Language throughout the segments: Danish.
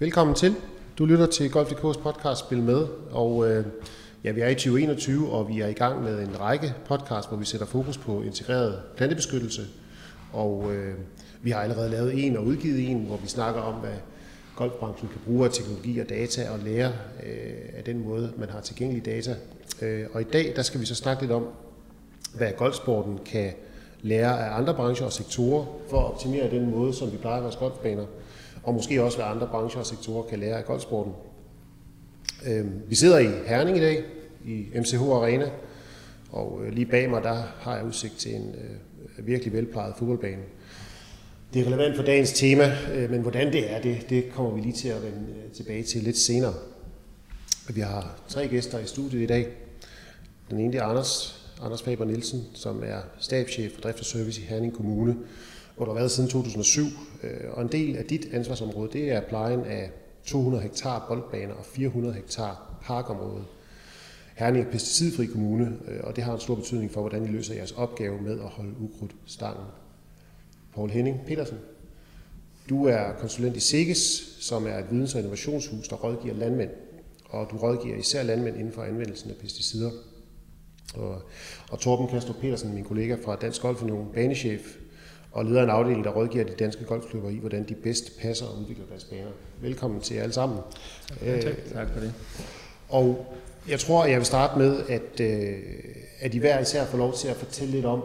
Velkommen til. Du lytter til Golf.dk's podcast Spil Med, og øh, ja, vi er i 2021, og vi er i gang med en række podcast, hvor vi sætter fokus på integreret plantebeskyttelse, og øh, vi har allerede lavet en og udgivet en, hvor vi snakker om, hvad golfbranchen kan bruge af teknologi og data og lære øh, af den måde, man har tilgængelige data. Øh, og i dag, der skal vi så snakke lidt om, hvad golfsporten kan lære af andre brancher og sektorer for at optimere den måde, som vi plejer vores golfbaner og måske også hvad andre brancher og sektorer kan lære af golfsporten. Øhm, vi sidder i Herning i dag, i MCH Arena, og øh, lige bag mig, der har jeg udsigt til en øh, virkelig velplejet fodboldbane. Det er relevant for dagens tema, øh, men hvordan det er, det, det kommer vi lige til at vende tilbage til lidt senere. Vi har tre gæster i studiet i dag. Den ene er Anders, Anders Faber Nielsen, som er stabschef for drift og service i Herning Kommune, hvor du har været siden 2007. Øh, og en del af dit ansvarsområde, det er plejen af 200 hektar boldbaner og 400 hektar parkområde. Herning er pesticidfri kommune, øh, og det har en stor betydning for, hvordan I løser jeres opgave med at holde ukrudt stangen. Paul Henning Petersen, du er konsulent i SIGES, som er et videns- og innovationshus, der rådgiver landmænd. Og du rådgiver især landmænd inden for anvendelsen af pesticider. Og, og Torben Kastrup Petersen, min kollega fra Dansk Golfunion, banechef, og leder en afdeling, der rådgiver de danske golfklubber i, hvordan de bedst passer og udvikler deres baner. Velkommen til jer alle sammen. Ja, tak. tak for det. Og jeg tror, jeg vil starte med, at, øh, at I hver især får lov til at fortælle lidt om,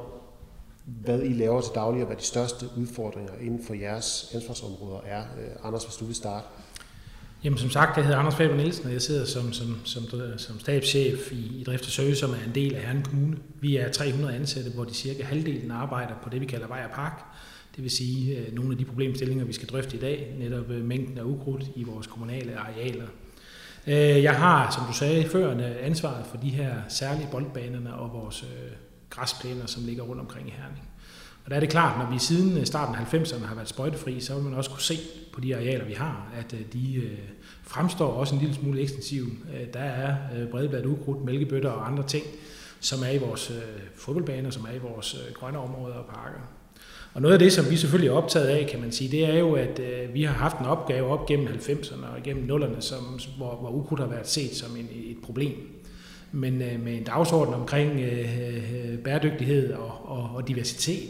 hvad I laver til daglig, og hvad de største udfordringer inden for jeres ansvarsområder er. Øh, Anders, hvis du vil starte. Jamen som sagt, jeg hedder Anders Faber Nielsen, og jeg sidder som, som, som, som stabschef i, i Drift og Service, som er en del af Herren Kommune. Vi er 300 ansatte, hvor de cirka halvdelen arbejder på det, vi kalder vej og park. Det vil sige øh, nogle af de problemstillinger, vi skal drøfte i dag, netop øh, mængden af ukrudt i vores kommunale arealer. Øh, jeg har, som du sagde før, øh, ansvaret for de her særlige boldbanerne og vores øh, græsplæner, som ligger rundt omkring i Herning. Og der er det klart, når vi siden øh, starten af 90'erne har været sprøjtefri, så vil man også kunne se på de arealer, vi har, at øh, de øh, fremstår også en lille smule ekstensive. Der er bredbladet ukrudt, mælkebøtter og andre ting, som er i vores fodboldbaner, som er i vores grønne områder og parker. Og noget af det, som vi selvfølgelig er optaget af, kan man sige, det er jo, at vi har haft en opgave op gennem 90'erne og gennem 0'erne, som, hvor, hvor ukrudt har været set som en, et problem. Men med en dagsorden omkring øh, bæredygtighed og, og, og diversitet,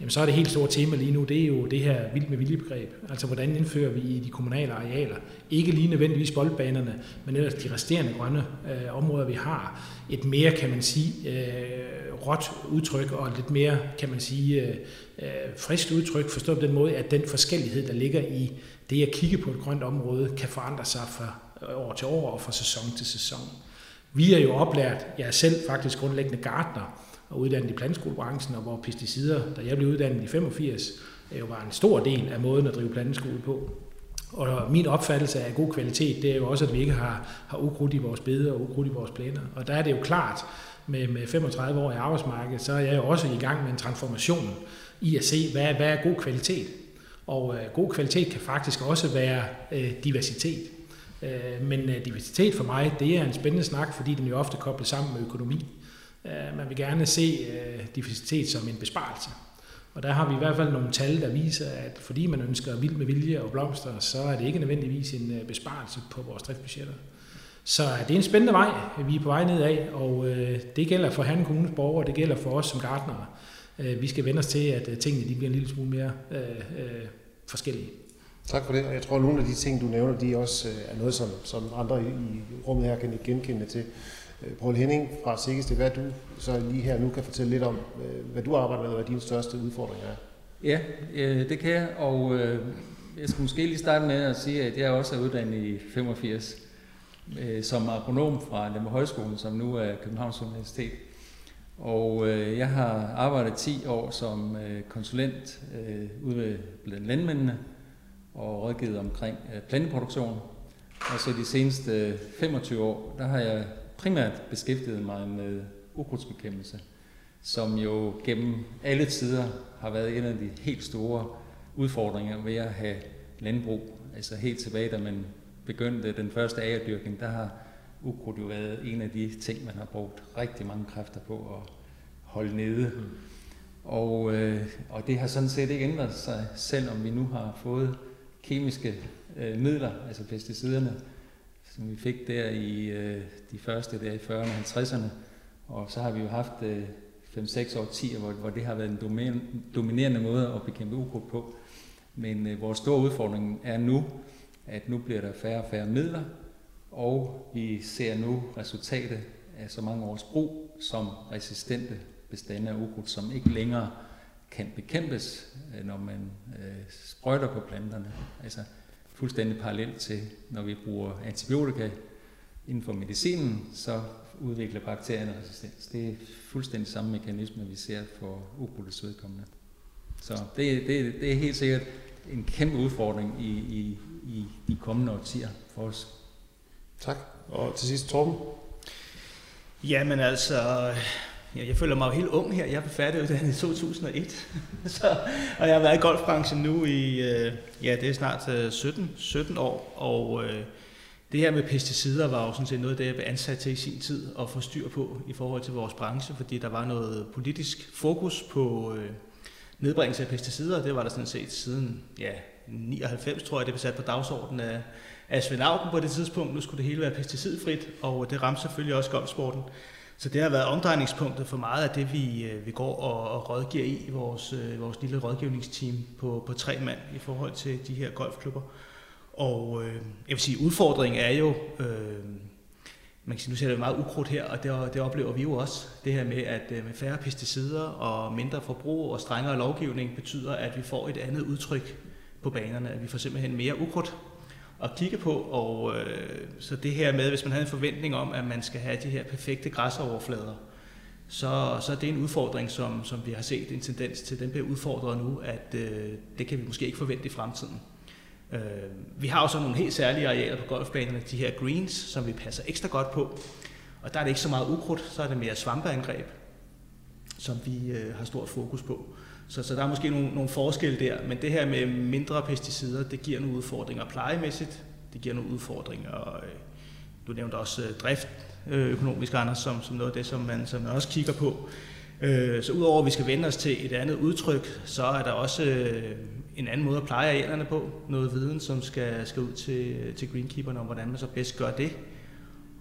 jamen så er det helt store tema lige nu, det er jo det her vildt med viljebegreb. Altså hvordan indfører vi i de kommunale arealer, ikke lige nødvendigvis boldbanerne, men ellers de resterende grønne øh, områder, vi har, et mere, kan man sige, øh, råt udtryk og lidt mere, kan man sige, øh, øh frisk udtryk, forstået på den måde, at den forskellighed, der ligger i det at kigge på et grønt område, kan forandre sig fra øh, år til år og fra sæson til sæson. Vi er jo oplært, jeg er selv faktisk grundlæggende gartner, og uddannet i planteskolebranchen, og hvor pesticider, da jeg blev uddannet i 85, jo øh, var en stor del af måden at drive planteskole på. Og min opfattelse af god kvalitet, det er jo også, at vi ikke har, har ukrudt i vores bede og ukrudt i vores plæner. Og der er det jo klart, med, med 35 år i arbejdsmarkedet, så er jeg jo også i gang med en transformation i at se, hvad, hvad er god kvalitet. Og øh, god kvalitet kan faktisk også være øh, diversitet. Øh, men øh, diversitet for mig, det er en spændende snak, fordi den jo ofte koblet sammen med økonomi. Øh, man vil gerne se øh, diversitet som en besparelse. Og der har vi i hvert fald nogle tal, der viser, at fordi man ønsker vild med vilje og blomster, så er det ikke nødvendigvis en øh, besparelse på vores driftsbudgetter. Så det er en spændende vej, vi er på vej nedad, og det gælder for Herning Kommunes borgere, det gælder for os som gartnere. Vi skal vende os til, at tingene de bliver en lille smule mere øh, øh, forskellige. Tak for det, og jeg tror, at nogle af de ting, du nævner, de også er noget, som, som andre i rummet her kan genkende til. Øh, Paul Henning fra Sikkes, det hvad du så lige her nu kan fortælle lidt om, øh, hvad du arbejder med, og hvad dine største udfordringer er. Ja, øh, det kan jeg, og øh, jeg skal måske lige starte med at sige, at jeg også er uddannet i 85 øh, som agronom fra Lemme Højskolen, som nu er Københavns Universitet. Og jeg har arbejdet 10 år som konsulent ude ved landmændene og rådgivet omkring planteproduktion. Og så de seneste 25 år, der har jeg primært beskæftiget mig med ukrudtsbekæmpelse, som jo gennem alle tider har været en af de helt store udfordringer ved at have landbrug. Altså helt tilbage, da man begyndte den første agerdyrkning, der har ukrudt jo været en af de ting, man har brugt rigtig mange kræfter på at holde nede. Mm. Og, øh, og det har sådan set ikke ændret sig, selvom vi nu har fået kemiske øh, midler, altså pesticiderne, som vi fik der i øh, de første der i 40'erne og 50'erne. Og så har vi jo haft øh, 5-6 årtier, hvor, hvor det har været en dominerende måde at bekæmpe ukrudt på. Men øh, vores store udfordring er nu, at nu bliver der færre og færre midler, og vi ser nu resultatet af så mange års brug som resistente bestande af ukrudt, som ikke længere kan bekæmpes, øh, når man øh, sprøjter på planterne. Altså fuldstændig parallelt til, når vi bruger antibiotika inden for medicinen, så udvikler bakterierne resistens. Det er fuldstændig samme mekanisme, vi ser for ukrudtets vedkommende. Så det, det, det er helt sikkert en kæmpe udfordring i, i, i de kommende årtier for os. Tak. Og til sidst, Torben? Jamen altså, jeg, jeg føler mig jo helt ung her. Jeg blev færdiguddannet i 2001, så, og jeg har været i golfbranchen nu i, øh, ja, det er snart 17, øh, 17 år, og øh, det her med pesticider var jo sådan set noget af det, jeg blev ansat til i sin tid at få styr på i forhold til vores branche, fordi der var noget politisk fokus på øh, nedbringelse af pesticider, det var der sådan set siden ja, 99, tror jeg, det blev sat på dagsordenen af, af Svend Auken på det tidspunkt. Nu skulle det hele være pesticidfrit, og det ramte selvfølgelig også golfsporten. Så det har været omdrejningspunktet for meget af det, vi, øh, vi går og, og rådgiver i vores, øh, vores lille rådgivningsteam på, på tre mand i forhold til de her golfklubber. Og øh, jeg vil sige, udfordringen er jo, øh, man kan sige, nu ser det meget ukrudt her, og det, det oplever vi jo også. Det her med, at øh, med færre pesticider og mindre forbrug og strengere lovgivning betyder, at vi får et andet udtryk på banerne, at vi får simpelthen mere ukrudt at kigge på. Og øh, så det her med, hvis man havde en forventning om, at man skal have de her perfekte græsoverflader, så, så er det en udfordring, som, som vi har set en tendens til. Den bliver udfordret nu, at øh, det kan vi måske ikke forvente i fremtiden. Øh, vi har også nogle helt særlige arealer på golfbanerne, de her greens, som vi passer ekstra godt på. Og der er det ikke så meget ukrudt, så er det mere svampeangreb, som vi øh, har stort fokus på. Så, så der er måske nogle, nogle forskelle der, men det her med mindre pesticider, det giver nogle udfordringer plejemæssigt, det giver nogle udfordringer, øh, du nævnte også øh, drift øh, økonomisk, Anders, som, som noget af det, som man, som man også kigger på. Øh, så udover at vi skal vende os til et andet udtryk, så er der også øh, en anden måde at pleje arealerne på. Noget viden, som skal, skal ud til, til greenkeeperne om, hvordan man så bedst gør det.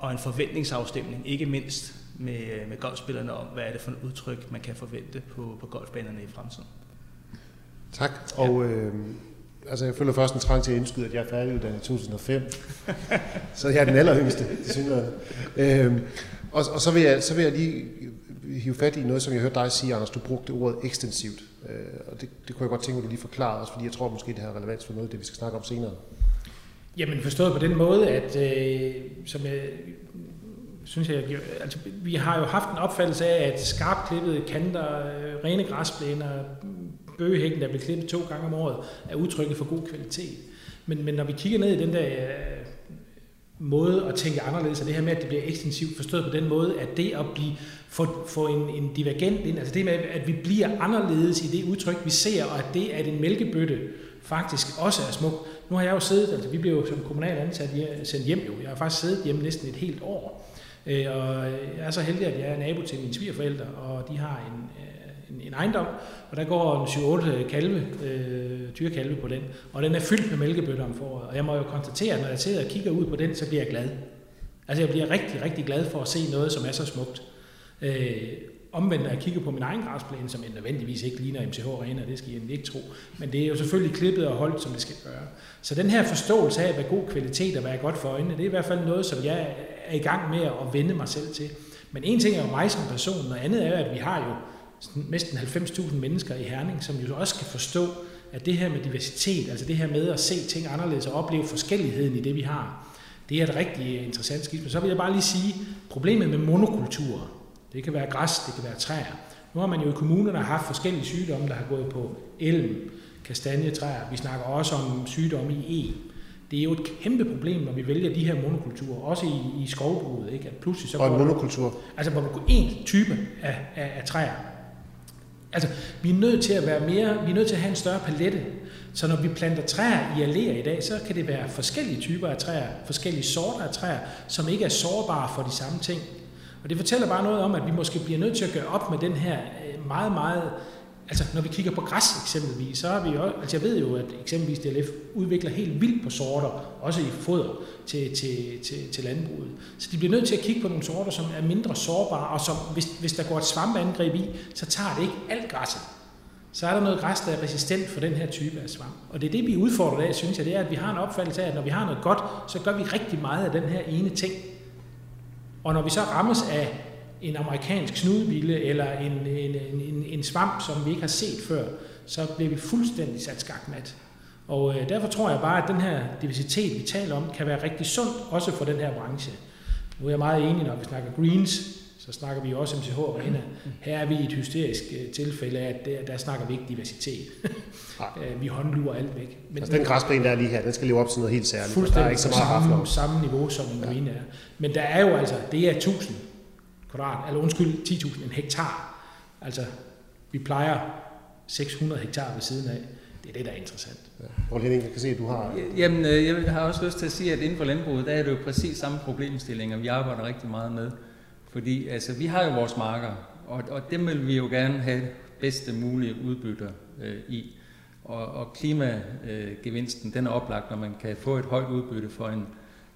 Og en forventningsafstemning, ikke mindst med, med golfspillerne om, hvad er det for et udtryk, man kan forvente på, på golfbanerne i fremtiden. Tak. Og øh, altså jeg føler først en trang til at indskyde, at jeg er færdiguddannet i 2005. så jeg er den alleryngste, det øh, og, og så, vil jeg, så vil jeg lige hive fat i noget, som jeg hørte dig sige, Anders. Du brugte ordet ekstensivt. Øh, og det, det kunne jeg godt tænke mig, at du lige forklare os, fordi jeg tror måske, det har relevans for noget af det, vi skal snakke om senere. Jamen forstået på den måde, at øh, som jeg synes jeg, altså, vi har jo haft en opfattelse af, at skarpklippede kanter, øh, rene græsplæner, bøgehækken, der bliver klippet to gange om året, er udtrykket for god kvalitet. Men, men når vi kigger ned i den der øh, måde at tænke anderledes, og det her med, at det bliver ekstensivt forstået på den måde, at det at blive få, få en, en divergent ind, altså det med, at vi bliver anderledes i det udtryk, vi ser, og at det, at en mælkebøtte faktisk også er smuk. Nu har jeg jo siddet, altså vi blev jo som kommunal ansat sendt hjem jo, jeg har faktisk siddet hjemme næsten et helt år, øh, og jeg er så heldig, at jeg er nabo til mine svigerforældre, og de har en, øh, en, en ejendom, og der går en 7-8 kalve, øh, dyrekalve på den, og den er fyldt med mælkebøtter om foråret. Og jeg må jo konstatere, at når jeg sidder og kigger ud på den, så bliver jeg glad. Altså jeg bliver rigtig, rigtig glad for at se noget, som er så smukt. Øh, omvendt, når jeg kigger på min egen græsplæne, som nødvendigvis ikke ligner MCH Arena, det skal I ikke tro, men det er jo selvfølgelig klippet og holdt, som det skal gøre. Så den her forståelse af, hvad god kvalitet og hvad er godt for øjnene, det er i hvert fald noget, som jeg er i gang med at vende mig selv til. Men en ting er jo mig som person, og andet er, at vi har jo næsten 90.000 mennesker i Herning, som jo også skal forstå, at det her med diversitet, altså det her med at se ting anderledes og opleve forskelligheden i det, vi har, det er et rigtig interessant skift. Men så vil jeg bare lige sige, problemet med monokulturer, det kan være græs, det kan være træer. Nu har man jo i kommunerne haft forskellige sygdomme, der har gået på elm, kastanjetræer. Vi snakker også om sygdomme i E. Det er jo et kæmpe problem, når vi vælger de her monokulturer, også i, i skovbruget. Ikke? At pludselig så og en monokultur? Altså, hvor du går én type af, af, af træer. Altså, vi er nødt til at være mere, vi er nødt til at have en større palette. Så når vi planter træer i alléer i dag, så kan det være forskellige typer af træer, forskellige sorter af træer, som ikke er sårbare for de samme ting. Og det fortæller bare noget om, at vi måske bliver nødt til at gøre op med den her øh, meget, meget Altså, når vi kigger på græs eksempelvis, så har vi jo, altså jeg ved jo, at eksempelvis DLF udvikler helt vildt på sorter, også i foder til, til, til, til landbruget. Så de bliver nødt til at kigge på nogle sorter, som er mindre sårbare, og som, hvis, hvis der går et svampeangreb i, så tager det ikke alt græsset. Så er der noget græs, der er resistent for den her type af svamp. Og det er det, vi udfordrer af, synes jeg, det er, at vi har en opfattelse af, at når vi har noget godt, så gør vi rigtig meget af den her ene ting. Og når vi så rammes af en amerikansk snudebille eller en, en, en, en svamp, som vi ikke har set før, så bliver vi fuldstændig sat skakmat. Og øh, derfor tror jeg bare, at den her diversitet, vi taler om, kan være rigtig sund, også for den her branche. Nu er jeg meget enig, når vi snakker greens, så snakker vi også MCH Arena. Her er vi i et hysterisk øh, tilfælde af, at der, der snakker vi ikke diversitet. Øh, vi håndlurer alt væk. Men, altså den græsplæne, der er lige her, den skal leve op til noget helt særligt. Fuldstændig der er ikke så meget samme, samme niveau, som ja. er. Men der er jo altså, det er 1000 kvadrat, eller undskyld, 10.000, en hektar. Altså, vi plejer 600 hektar ved siden af. Det er det, der er interessant. Ja. Poul Henning, jeg kan se, at du har... Jamen, øh, jeg har også lyst til at sige, at inden for landbruget, der er det jo præcis samme problemstillinger, vi arbejder rigtig meget med. Fordi altså, vi har jo vores marker, og, og dem vil vi jo gerne have bedste mulige udbytter øh, i. Og, og klimagevinsten, den er oplagt, når man kan få et højt udbytte for en,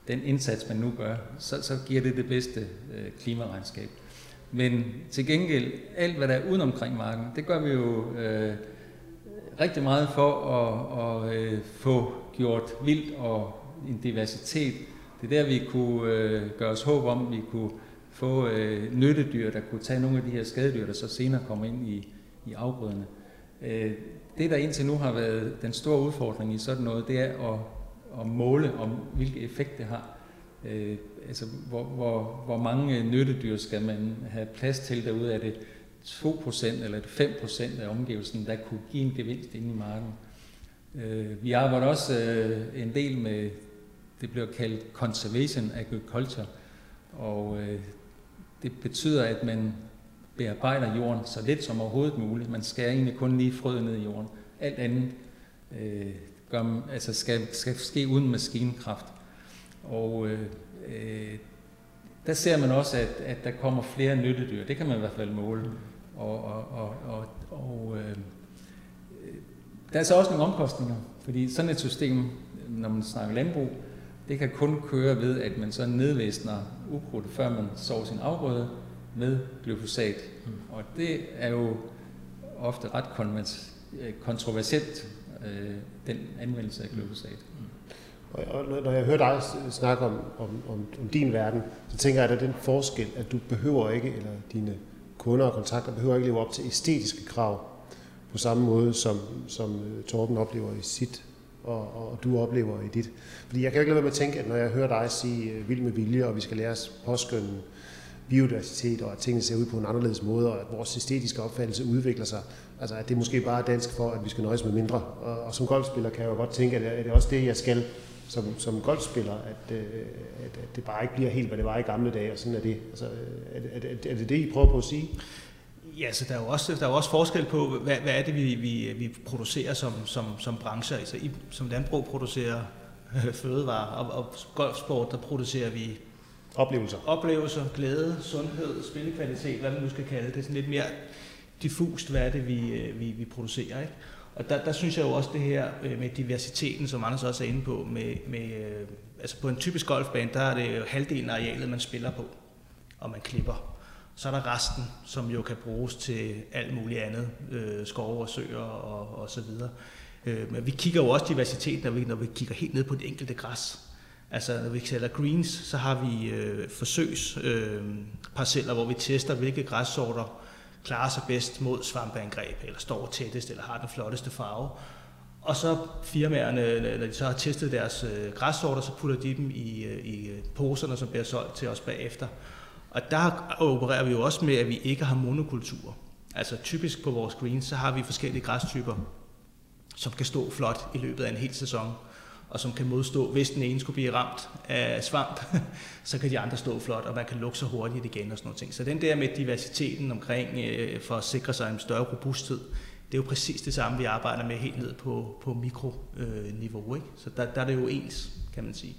den indsats, man nu gør, så, så giver det det bedste øh, klimaregnskab. Men til gengæld, alt hvad der er uden omkring marken, det gør vi jo øh, rigtig meget for at, at øh, få gjort vildt og en diversitet. Det er der, vi kunne øh, gøre os håb om, vi kunne få øh, nyttedyr, der kunne tage nogle af de her skadedyr, der så senere kommer ind i, i afgrøderne. Øh, det, der indtil nu har været den store udfordring i sådan noget, det er at, at måle, om hvilken effekt det har. Øh, altså, hvor, hvor, hvor mange nyttedyr skal man have plads til derude? Er det 2% eller 5% af omgivelsen, der kunne give en gevinst inde i marken? Øh, vi arbejder også øh, en del med, det bliver kaldt conservation agriculture, og øh, det betyder, at man bearbejder jorden så lidt som overhovedet muligt. Man skærer egentlig kun lige frøet ned i jorden. Alt andet øh, gør, altså skal, skal ske uden maskinkraft. Og øh, øh, der ser man også, at, at der kommer flere nyttedyr. Det kan man i hvert fald måle. Og, og, og, og, og øh, øh der er så også nogle omkostninger, fordi sådan et system, når man snakker landbrug, det kan kun køre ved, at man så nedvæsner ukrudt, før man sår sin afgrøde med glyfosat. Mm. Og det er jo ofte ret kontroversielt, øh, den anvendelse af glyfosat. Mm. Og når jeg hører dig snakke om, om, om, om din verden, så tænker jeg, at der er den forskel, at du behøver ikke, eller dine kunder og kontakter behøver ikke leve op til æstetiske krav på samme måde, som, som øh, Torben oplever i sit og, og du oplever i dit. Fordi jeg kan jo ikke lade være med at tænke, at når jeg hører dig sige øh, vild med vilje, og vi skal lære os påskynde biodiversitet, og at tingene ser ud på en anderledes måde, og at vores æstetiske opfattelse udvikler sig, altså at det måske bare er dansk for, at vi skal nøjes med mindre. Og, og som golfspiller kan jeg jo godt tænke, at det er også det, jeg skal som, som golfspiller, at, øh, at, at det bare ikke bliver helt, hvad det var i gamle dage, og sådan er det. Altså, øh, er, er, er det det, I prøver på at sige? Ja, så der er jo også, der er jo også forskel på, hvad, hvad er det, vi, vi, vi producerer som, som, som branche. Altså, i, som landbrug producerer øh, fødevarer, og, og golfsport, der producerer vi oplevelser. Oplevelser, glæde, sundhed, spillekvalitet, hvad man nu skal kalde det. Det er sådan lidt mere diffust, hvad er det, vi, øh, vi, vi producerer. Ikke? Og der, der synes jeg jo også det her øh, med diversiteten, som Anders også er inde på, med, med, altså på en typisk golfbane, der er det jo halvdelen af arealet, man spiller på, og man klipper. Så er der resten, som jo kan bruges til alt muligt andet, øh, skove og søer og, og så videre. Øh, men vi kigger jo også diversitet, når vi, når vi kigger helt ned på det enkelte græs. Altså når vi sælger greens, så har vi øh, forsøgsparceller, øh, hvor vi tester, hvilke græssorter klarer sig bedst mod svampeangreb, eller står tættest, eller har den flotteste farve. Og så firmaerne, når de så har testet deres øh, græssorter, så putter de dem i, øh, i øh, poserne, som bliver solgt til os bagefter. Og der opererer vi jo også med, at vi ikke har monokultur. Altså typisk på vores greens, så har vi forskellige græstyper, som kan stå flot i løbet af en hel sæson, og som kan modstå, hvis den ene skulle blive ramt af svamp, så kan de andre stå flot, og man kan lukke sig hurtigt igen og sådan noget ting. Så den der med diversiteten omkring, øh, for at sikre sig en større robusthed, det er jo præcis det samme, vi arbejder med helt ned på, på mikroniveau. Ikke? Så der, der er det jo ens, kan man sige.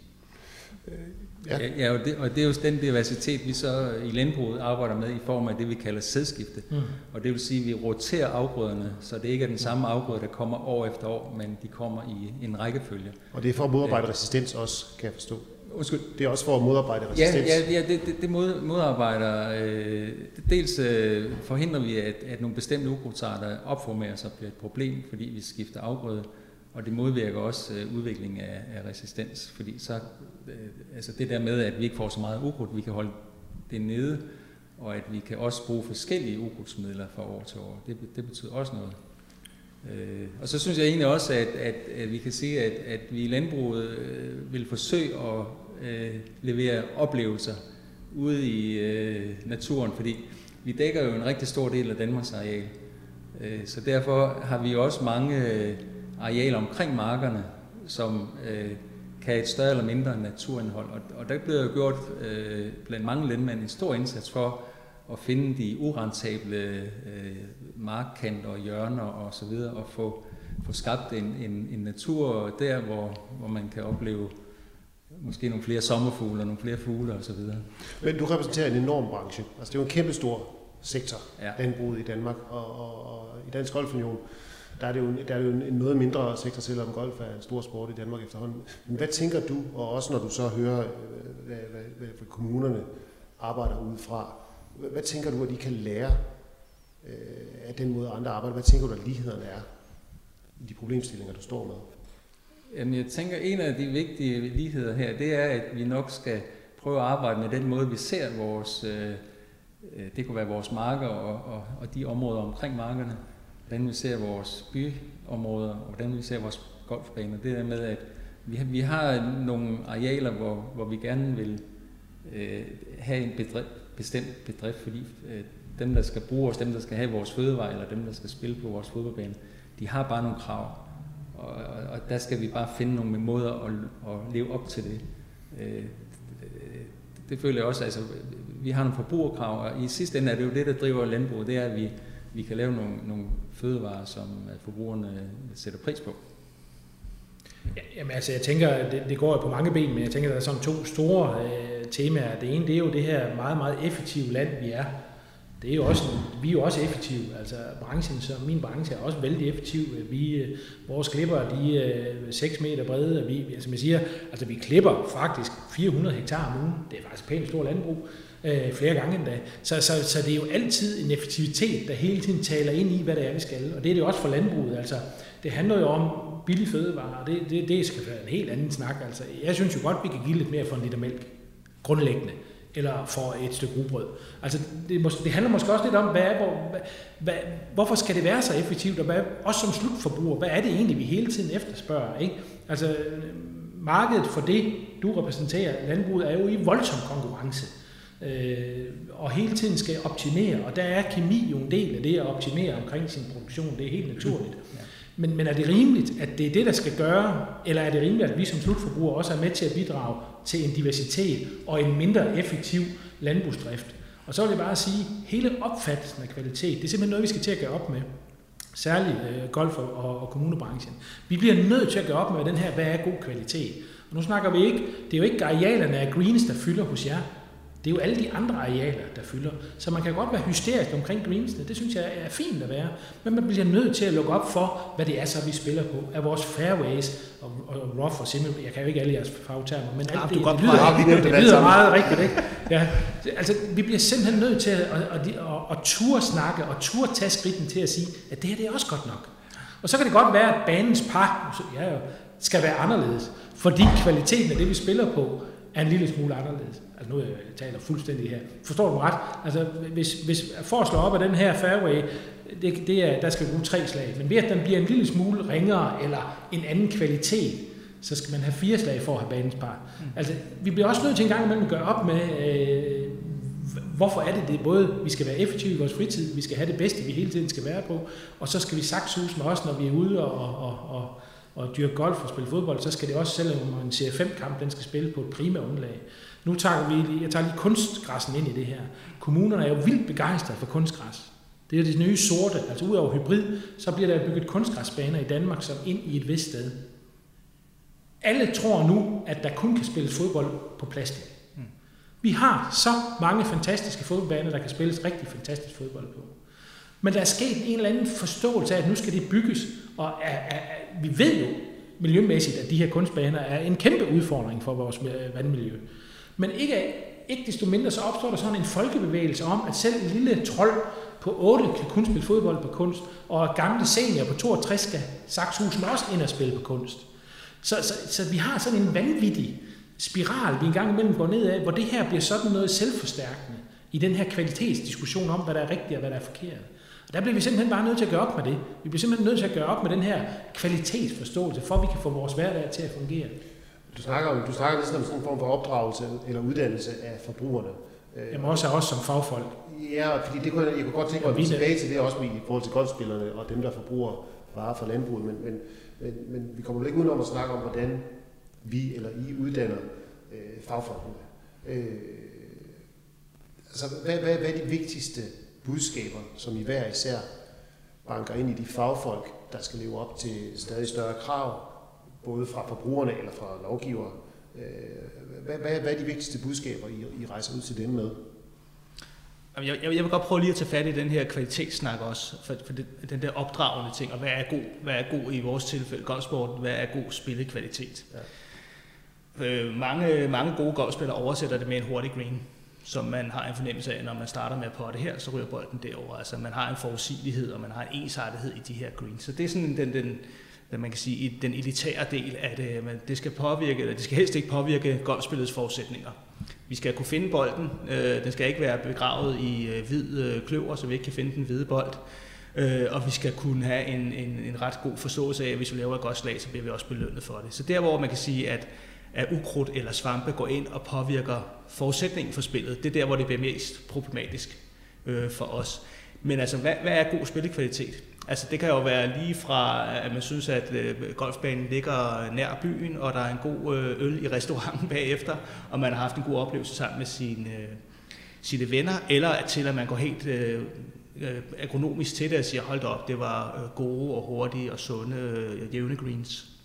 Ja, ja og, det, og det er jo den diversitet, vi så i landbruget arbejder med i form af det, vi kalder sædskifte. Mm. Og det vil sige, at vi roterer afgrøderne, så det ikke er den samme afgrøde, der kommer år efter år, men de kommer i en rækkefølge. Og det er for at modarbejde ja. resistens også, kan jeg forstå. Undskyld. Det er også for at modarbejde resistens. Ja, ja, ja det, det, det mod, modarbejder. Øh, dels øh, forhindrer vi, at, at nogle bestemte ukrudtsarter opformerer sig bliver et problem, fordi vi skifter afgrøde. Og det modvirker også øh, udvikling af, af resistens, fordi så, øh, altså det der med, at vi ikke får så meget ukrudt, vi kan holde det nede, og at vi kan også bruge forskellige ukrudtsmidler fra år til år, det, det betyder også noget. Øh, og så synes jeg egentlig også, at, at, at vi kan sige, at, at vi i landbruget øh, vil forsøge at øh, levere oplevelser ude i øh, naturen, fordi vi dækker jo en rigtig stor del af Danmarks areal. Øh, så derfor har vi også mange øh, arealer omkring markerne, som øh, kan have et større eller mindre naturindhold. Og, og der bliver jo gjort øh, blandt mange landmænd en stor indsats for at finde de urentable øh, markkanter og hjørner og så videre, og få, få skabt en, en, en natur der, hvor, hvor man kan opleve måske nogle flere sommerfugle og nogle flere fugle og så videre. Men du repræsenterer en enorm branche. Altså det er jo en kæmpe stor sektor, ja. landbruget i Danmark og, og, og i Dansk Golfunion der er det jo, der er det jo en noget mindre sektor, selvom golf er en stor sport i Danmark efterhånden. Men hvad tænker du, og også når du så hører, øh, hvad, hvad, hvad, hvad kommunerne arbejder udefra, hvad, hvad tænker du, at de kan lære øh, af den måde, andre arbejder? Hvad tænker du, at lighederne er i de problemstillinger, du står med? Jamen, jeg tænker, en af de vigtige ligheder her, det er, at vi nok skal prøve at arbejde med den måde, vi ser vores, øh, øh det kunne være vores marker og, og, og de områder omkring markerne, hvordan vi ser vores byområder, og hvordan vi ser vores golfbaner. Det der med, at vi har, vi har nogle arealer, hvor, hvor vi gerne vil øh, have en bedrift, bestemt bedrift, fordi øh, dem, der skal bruge os, dem, der skal have vores fødevej, eller dem, der skal spille på vores fodboldbane, de har bare nogle krav. Og, og, og der skal vi bare finde nogle måder at, at leve op til det. Øh, det føler jeg også, altså, vi har nogle forbrugerkrav, og i sidste ende er det jo det, der driver landbruget, det er, at vi, vi kan lave nogle, nogle fødevarer, som øh, forbrugerne øh, sætter pris på. Ja, jamen altså, jeg tænker, det, det går jo på mange ben, men jeg tænker, der er sådan to store øh, temaer. Det ene, det er jo det her meget, meget effektive land, vi er. Det er jo også, vi er jo også effektive, altså branchen, så min branche er også vældig effektiv. Vi, øh, vores klipper, de er 6 meter brede, og vi, altså, som jeg siger, altså vi klipper faktisk 400 hektar om ugen. Det er faktisk pænt stort landbrug øh, flere gange endda. Så, så, så det er jo altid en effektivitet, der hele tiden taler ind i, hvad det er, vi skal. Og det er det også for landbruget. Altså, det handler jo om billig fødevarer, og det, det, det skal være en helt anden snak. Altså, jeg synes jo godt, vi kan give lidt mere for en liter mælk, grundlæggende, eller for et stykke rugbrød. Altså, det, mås- det handler måske også lidt om, hvad er, hvor, hvad, hvad, hvorfor skal det være så effektivt, og hvad, også som slutforbruger, hvad er det egentlig, vi hele tiden efterspørger? Ikke? Altså, markedet for det, du repræsenterer, landbruget, er jo i voldsom konkurrence øh, og hele tiden skal optimere, og der er kemi jo en del af det at optimere omkring sin produktion, det er helt naturligt. Ja. Men, men er det rimeligt, at det er det, der skal gøre, eller er det rimeligt, at vi som slutforbrugere også er med til at bidrage til en diversitet og en mindre effektiv landbrugsdrift? Og så vil jeg bare sige, hele opfattelsen af kvalitet, det er simpelthen noget, vi skal til at gøre op med. Særligt øh, golf- og, og kommunebranchen. Vi bliver nødt til at gøre op med den her, hvad er god kvalitet? Og nu snakker vi ikke, det er jo ikke arealerne af greens, der fylder hos jer. Det er jo alle de andre arealer, der fylder. Så man kan godt være hysterisk omkring greensene. Det synes jeg er fint at være. Men man bliver nødt til at lukke op for, hvad det er, så vi spiller på. Er vores fairways og, og rough og simple. Jeg kan jo ikke alle jeres fagtermer, men alt det, det, det, lyder, det, det lyder meget rigtigt. Ikke? Ja, altså, vi bliver simpelthen nødt til at, at, at, at, ture snakke og ture tage skridten til at sige, at det her det er også godt nok. Og så kan det godt være, at banens par ja, skal være anderledes, fordi kvaliteten af det, vi spiller på, er en lille smule anderledes. Altså nu jeg taler fuldstændig her. Forstår du ret? Altså hvis, hvis for at slå op af den her fairway, det, det er, der skal bruge tre slag. Men ved at den bliver en lille smule ringere eller en anden kvalitet, så skal man have fire slag for at have banens par. Mm. Altså, vi bliver også nødt til en gang imellem at gøre op med, øh, hvorfor er det det både, vi skal være effektive i vores fritid, vi skal have det bedste, vi hele tiden skal være på, og så skal vi saksuse med os, når vi er ude og, og, og, og dyrke golf og spille fodbold, så skal det også, selvom en CF5-kamp, den skal spille på et prima underlag. Nu tager vi, jeg tager lige kunstgræssen ind i det her. Kommunerne er jo vildt begejstrede for kunstgræs. Det er det nye sorte, altså ud over hybrid, så bliver der bygget kunstgræsbaner i Danmark som ind i et vist sted. alle tror nu, at der kun kan spilles fodbold på plastik. Mm. Vi har så mange fantastiske fodboldbaner, der kan spilles rigtig fantastisk fodbold på. Men der er sket en eller anden forståelse af, at nu skal det bygges, og er, er, er, vi ved jo miljømæssigt, at de her kunstbaner er en kæmpe udfordring for vores øh, vandmiljø. Men ikke, ikke desto mindre så opstår der sådan en folkebevægelse om, at selv en lille trold på 8 kan kun spille fodbold på kunst, og gamle senior på 62 skal Saxhusen også ind og spille på kunst. Så, så, så vi har sådan en vanvittig spiral, vi engang imellem går ned af, hvor det her bliver sådan noget selvforstærkende i den her kvalitetsdiskussion om, hvad der er rigtigt og hvad der er forkert. Og der bliver vi simpelthen bare nødt til at gøre op med det. Vi bliver simpelthen nødt til at gøre op med den her kvalitetsforståelse, for at vi kan få vores hverdag til at fungere. Du snakker, om, du snakker lidt om sådan en form for opdragelse eller uddannelse af forbrugerne. Jamen også af os som fagfolk. Ja, fordi det kunne, jeg kunne godt tænke mig at tilbage til det også i forhold til golfspillerne og dem, der forbruger varer fra landbruget. Men, men, men, men vi kommer vel ikke udenom at snakke om, hvordan vi eller I uddanner øh, fagfolkene. Øh, altså, hvad, hvad, hvad er de vigtigste budskaber, som I hver især banker ind i de fagfolk, der skal leve op til stadig større krav, både fra forbrugerne eller fra lovgivere? Øh, hvad, hvad, hvad er de vigtigste budskaber, I, I rejser ud til dem med? Jeg, jeg, jeg vil godt prøve lige at tage fat i den her kvalitetssnak også, for, for det, den der opdragende ting, og hvad er god, hvad er god i vores tilfælde, golfsporten, hvad er god spillekvalitet. Ja. Øh, mange, mange gode golfspillere oversætter det med en hurtig green, som man har en fornemmelse af, når man starter med at potte her, så ryger bolden derover. Altså man har en forudsigelighed, og man har en ensartethed i de her greens. Så det er sådan den, den, den man kan sige, den elitære del af det. Men det skal påvirke, eller det skal helst ikke påvirke golfspillets forudsætninger. Vi skal kunne finde bolden. Øh, den skal ikke være begravet i øh, hvid øh, kløver, så vi ikke kan finde den hvide bold. Øh, og vi skal kunne have en, en, en ret god forståelse af, at hvis vi laver et godt slag, så bliver vi også belønnet for det. Så der, hvor man kan sige, at, at ukrudt eller svampe går ind og påvirker forudsætningen for spillet, det er der, hvor det bliver mest problematisk øh, for os. Men altså, hvad, hvad er god spillekvalitet? Altså det kan jo være lige fra, at man synes, at øh, golfbanen ligger nær byen, og der er en god øh, øl i restauranten bagefter, og man har haft en god oplevelse sammen med sine, øh, sine venner, eller til at man går helt øh, øh, agronomisk til det og siger, hold op, det var øh, gode og hurtige og sunde, øh, jævne greens.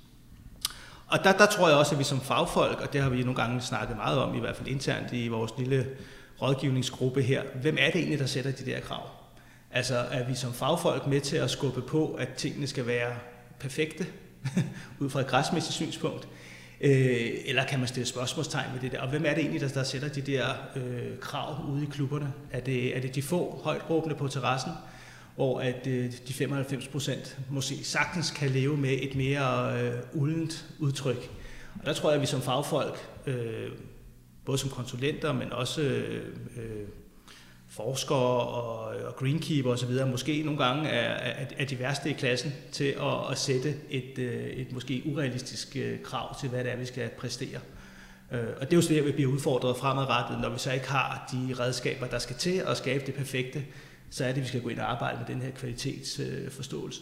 Og der, der tror jeg også, at vi som fagfolk, og det har vi nogle gange snakket meget om, i hvert fald internt i vores lille rådgivningsgruppe her, hvem er det egentlig, der sætter de der krav? Altså er vi som fagfolk med til at skubbe på, at tingene skal være perfekte, ud fra et græsmæssigt synspunkt? Øh, eller kan man stille spørgsmålstegn ved det der? Og hvem er det egentlig, der, der sætter de der øh, krav ude i klubberne? Er det, er det de få højt råbende på terrassen, hvor at øh, de 95 procent måske sagtens kan leve med et mere øh, uldent udtryk? Og der tror jeg, at vi som fagfolk, øh, både som konsulenter, men også øh, øh forskere og, og greenkeeper osv. måske nogle gange er, er, er de værste i klassen til at, at sætte et, øh, et måske urealistisk øh, krav til, hvad det er, vi skal præstere. Øh, og det er jo svært, at vi bliver udfordret fremadrettet, når vi så ikke har de redskaber, der skal til at skabe det perfekte, så er det, at vi skal gå ind og arbejde med den her kvalitetsforståelse.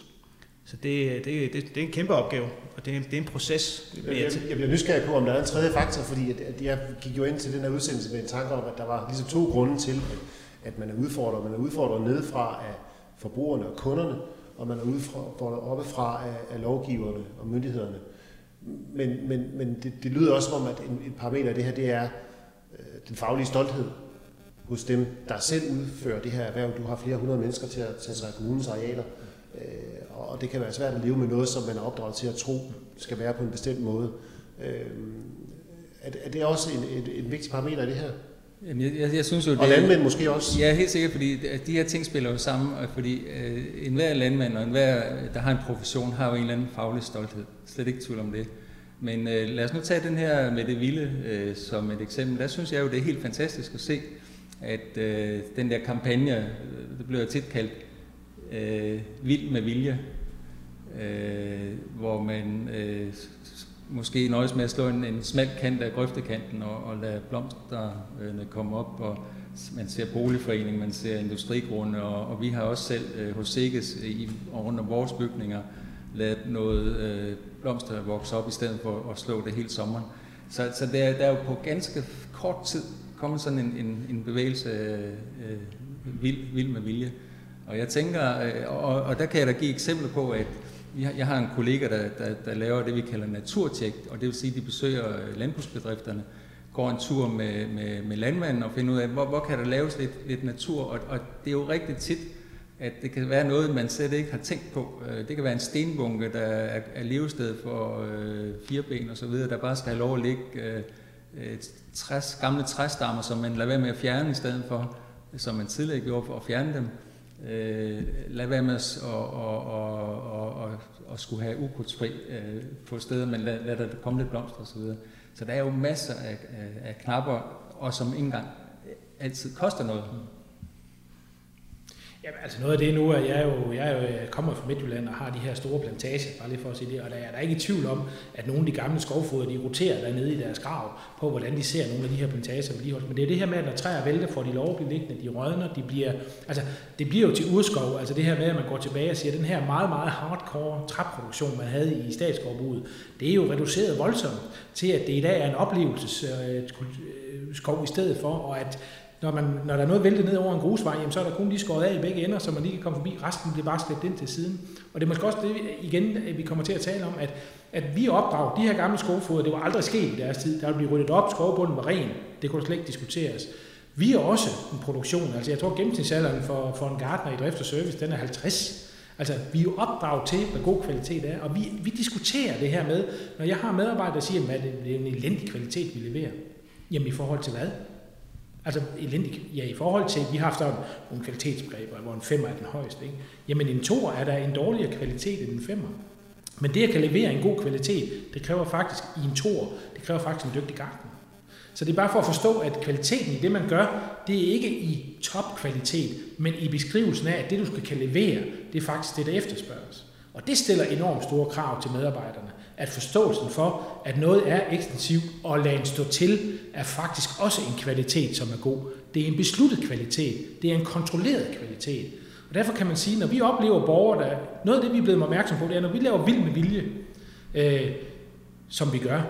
Så det, det, det, det er en kæmpe opgave, og det er, det er en proces. Jeg, jeg, jeg bliver nysgerrig på, om der er en tredje faktor, fordi at, at jeg gik jo ind til den her udsendelse med en tanke om, at der var ligesom to grunde til, at at man er udfordret. Man er udfordret nedefra af forbrugerne og kunderne, og man er udfordret oppefra af, af lovgiverne og myndighederne. Men, men, men det, det lyder også som om, at en, et parameter af det her, det er øh, den faglige stolthed hos dem, der selv udfører det her erhverv. Du har flere hundrede mennesker til at tage sig af kommunens arealer, øh, og det kan være svært at leve med noget, som man er opdraget til at tro skal være på en bestemt måde. Øh, er, det også en, et, et vigtigt parameter i det her? Jamen, jeg, jeg, jeg synes jo, og landmænd måske også? Ja, helt sikkert, fordi de her ting spiller jo sammen, fordi øh, enhver landmand og enhver, der har en profession, har jo en eller anden faglig stolthed. Slet ikke tvivl om det. Men øh, lad os nu tage den her med det vilde øh, som et eksempel. Der synes jeg jo, det er helt fantastisk at se, at øh, den der kampagne, øh, det blev tit kaldt øh, vild med vilje, øh, hvor man øh, måske nøjes med at slå en, en smal kant af grøftekanten og, og lade blomsterne øh, komme op, og man ser boligforening, man ser industrigrunde, og, og vi har også selv øh, hos Sikkes øh, i, rundt om vores bygninger ladet noget øh, blomster vokse op, i stedet for at slå det hele sommeren. Så, så der, der er jo på ganske kort tid kommet sådan en, en, en bevægelse øh, øh, vild, vild med vilje. Og jeg tænker, øh, og, og der kan jeg da give eksempler på, at jeg har en kollega, der, der, der laver det, vi kalder naturtjek, og det vil sige, at de besøger øh, landbrugsbedrifterne, går en tur med, med, med landmanden og finder ud af, hvor, hvor kan der laves lidt, lidt natur, og, og det er jo rigtig tit, at det kan være noget, man slet ikke har tænkt på. Øh, det kan være en stenbunke, der er, er levested for øh, fireben og så videre, der bare skal have lov at ligge øh, Øh, træs, gamle træstammer, som man lader være med at fjerne i stedet for, som man tidligere gjorde for at fjerne dem. Øh, lad være med at og, og, og, og, og skulle have ukrudtsfri øh, på steder, men lad, lad der komme lidt blomster osv. Så, så der er jo masser af, af, af knapper, og som ikke engang øh, altid koster noget. Jamen, altså noget af det nu, er jeg jo, jeg, er jo, jeg kommer fra Midtjylland og har de her store plantager, bare lige for at sige det, og der er der ikke i tvivl om, at nogle af de gamle skovfoder, de roterer dernede i deres grav, på hvordan de ser nogle af de her plantager vedligeholdt. Men det er det her med, at når træer vælter, får de lov at blive liggende, de rødner, de bliver, altså det bliver jo til urskov, altså det her med, at man går tilbage og siger, at den her meget, meget hardcore træproduktion, man havde i statsskovbruget, det er jo reduceret voldsomt til, at det i dag er en oplevelsesskov øh, øh, i stedet for, og at når, man, når der er noget væltet ned over en grusvej, jamen, så er der kun lige skåret af i begge ender, så man lige kan komme forbi. Resten bliver bare slæbt ind til siden. Og det er måske også det, igen, vi kommer til at tale om, at, at vi opdrager de her gamle skovfoder, det var aldrig sket i deres tid. Der ville blive ryddet op, skovbunden var ren. Det kunne slet ikke diskuteres. Vi er også en produktion. Altså jeg tror, gennemsnitsalderen for, for en gartner i drift og service, den er 50. Altså, vi er jo opdraget til, hvad god kvalitet er, og vi, vi diskuterer det her med, når jeg har medarbejdere, der siger, at det er en elendig kvalitet, vi leverer. Jamen i forhold til hvad? Altså elendig. Ja, i forhold til, vi har haft nogle kvalitetsbegreber, hvor en femmer er den højeste. Ikke? Jamen en toer er der en dårligere kvalitet end en femmer. Men det at kan levere en god kvalitet, det kræver faktisk i en toer, det kræver faktisk en dygtig gartner. Så det er bare for at forstå, at kvaliteten i det, man gør, det er ikke i topkvalitet, men i beskrivelsen af, at det, du skal kan levere, det er faktisk det, der efterspørges. Og det stiller enormt store krav til medarbejderne at forståelsen for, at noget er ekstensivt og lade en stå til, er faktisk også en kvalitet, som er god. Det er en besluttet kvalitet. Det er en kontrolleret kvalitet. Og derfor kan man sige, når vi oplever borgere, der, noget af det, vi er blevet opmærksom på, det er, når vi laver vild med vilje, øh, som vi gør,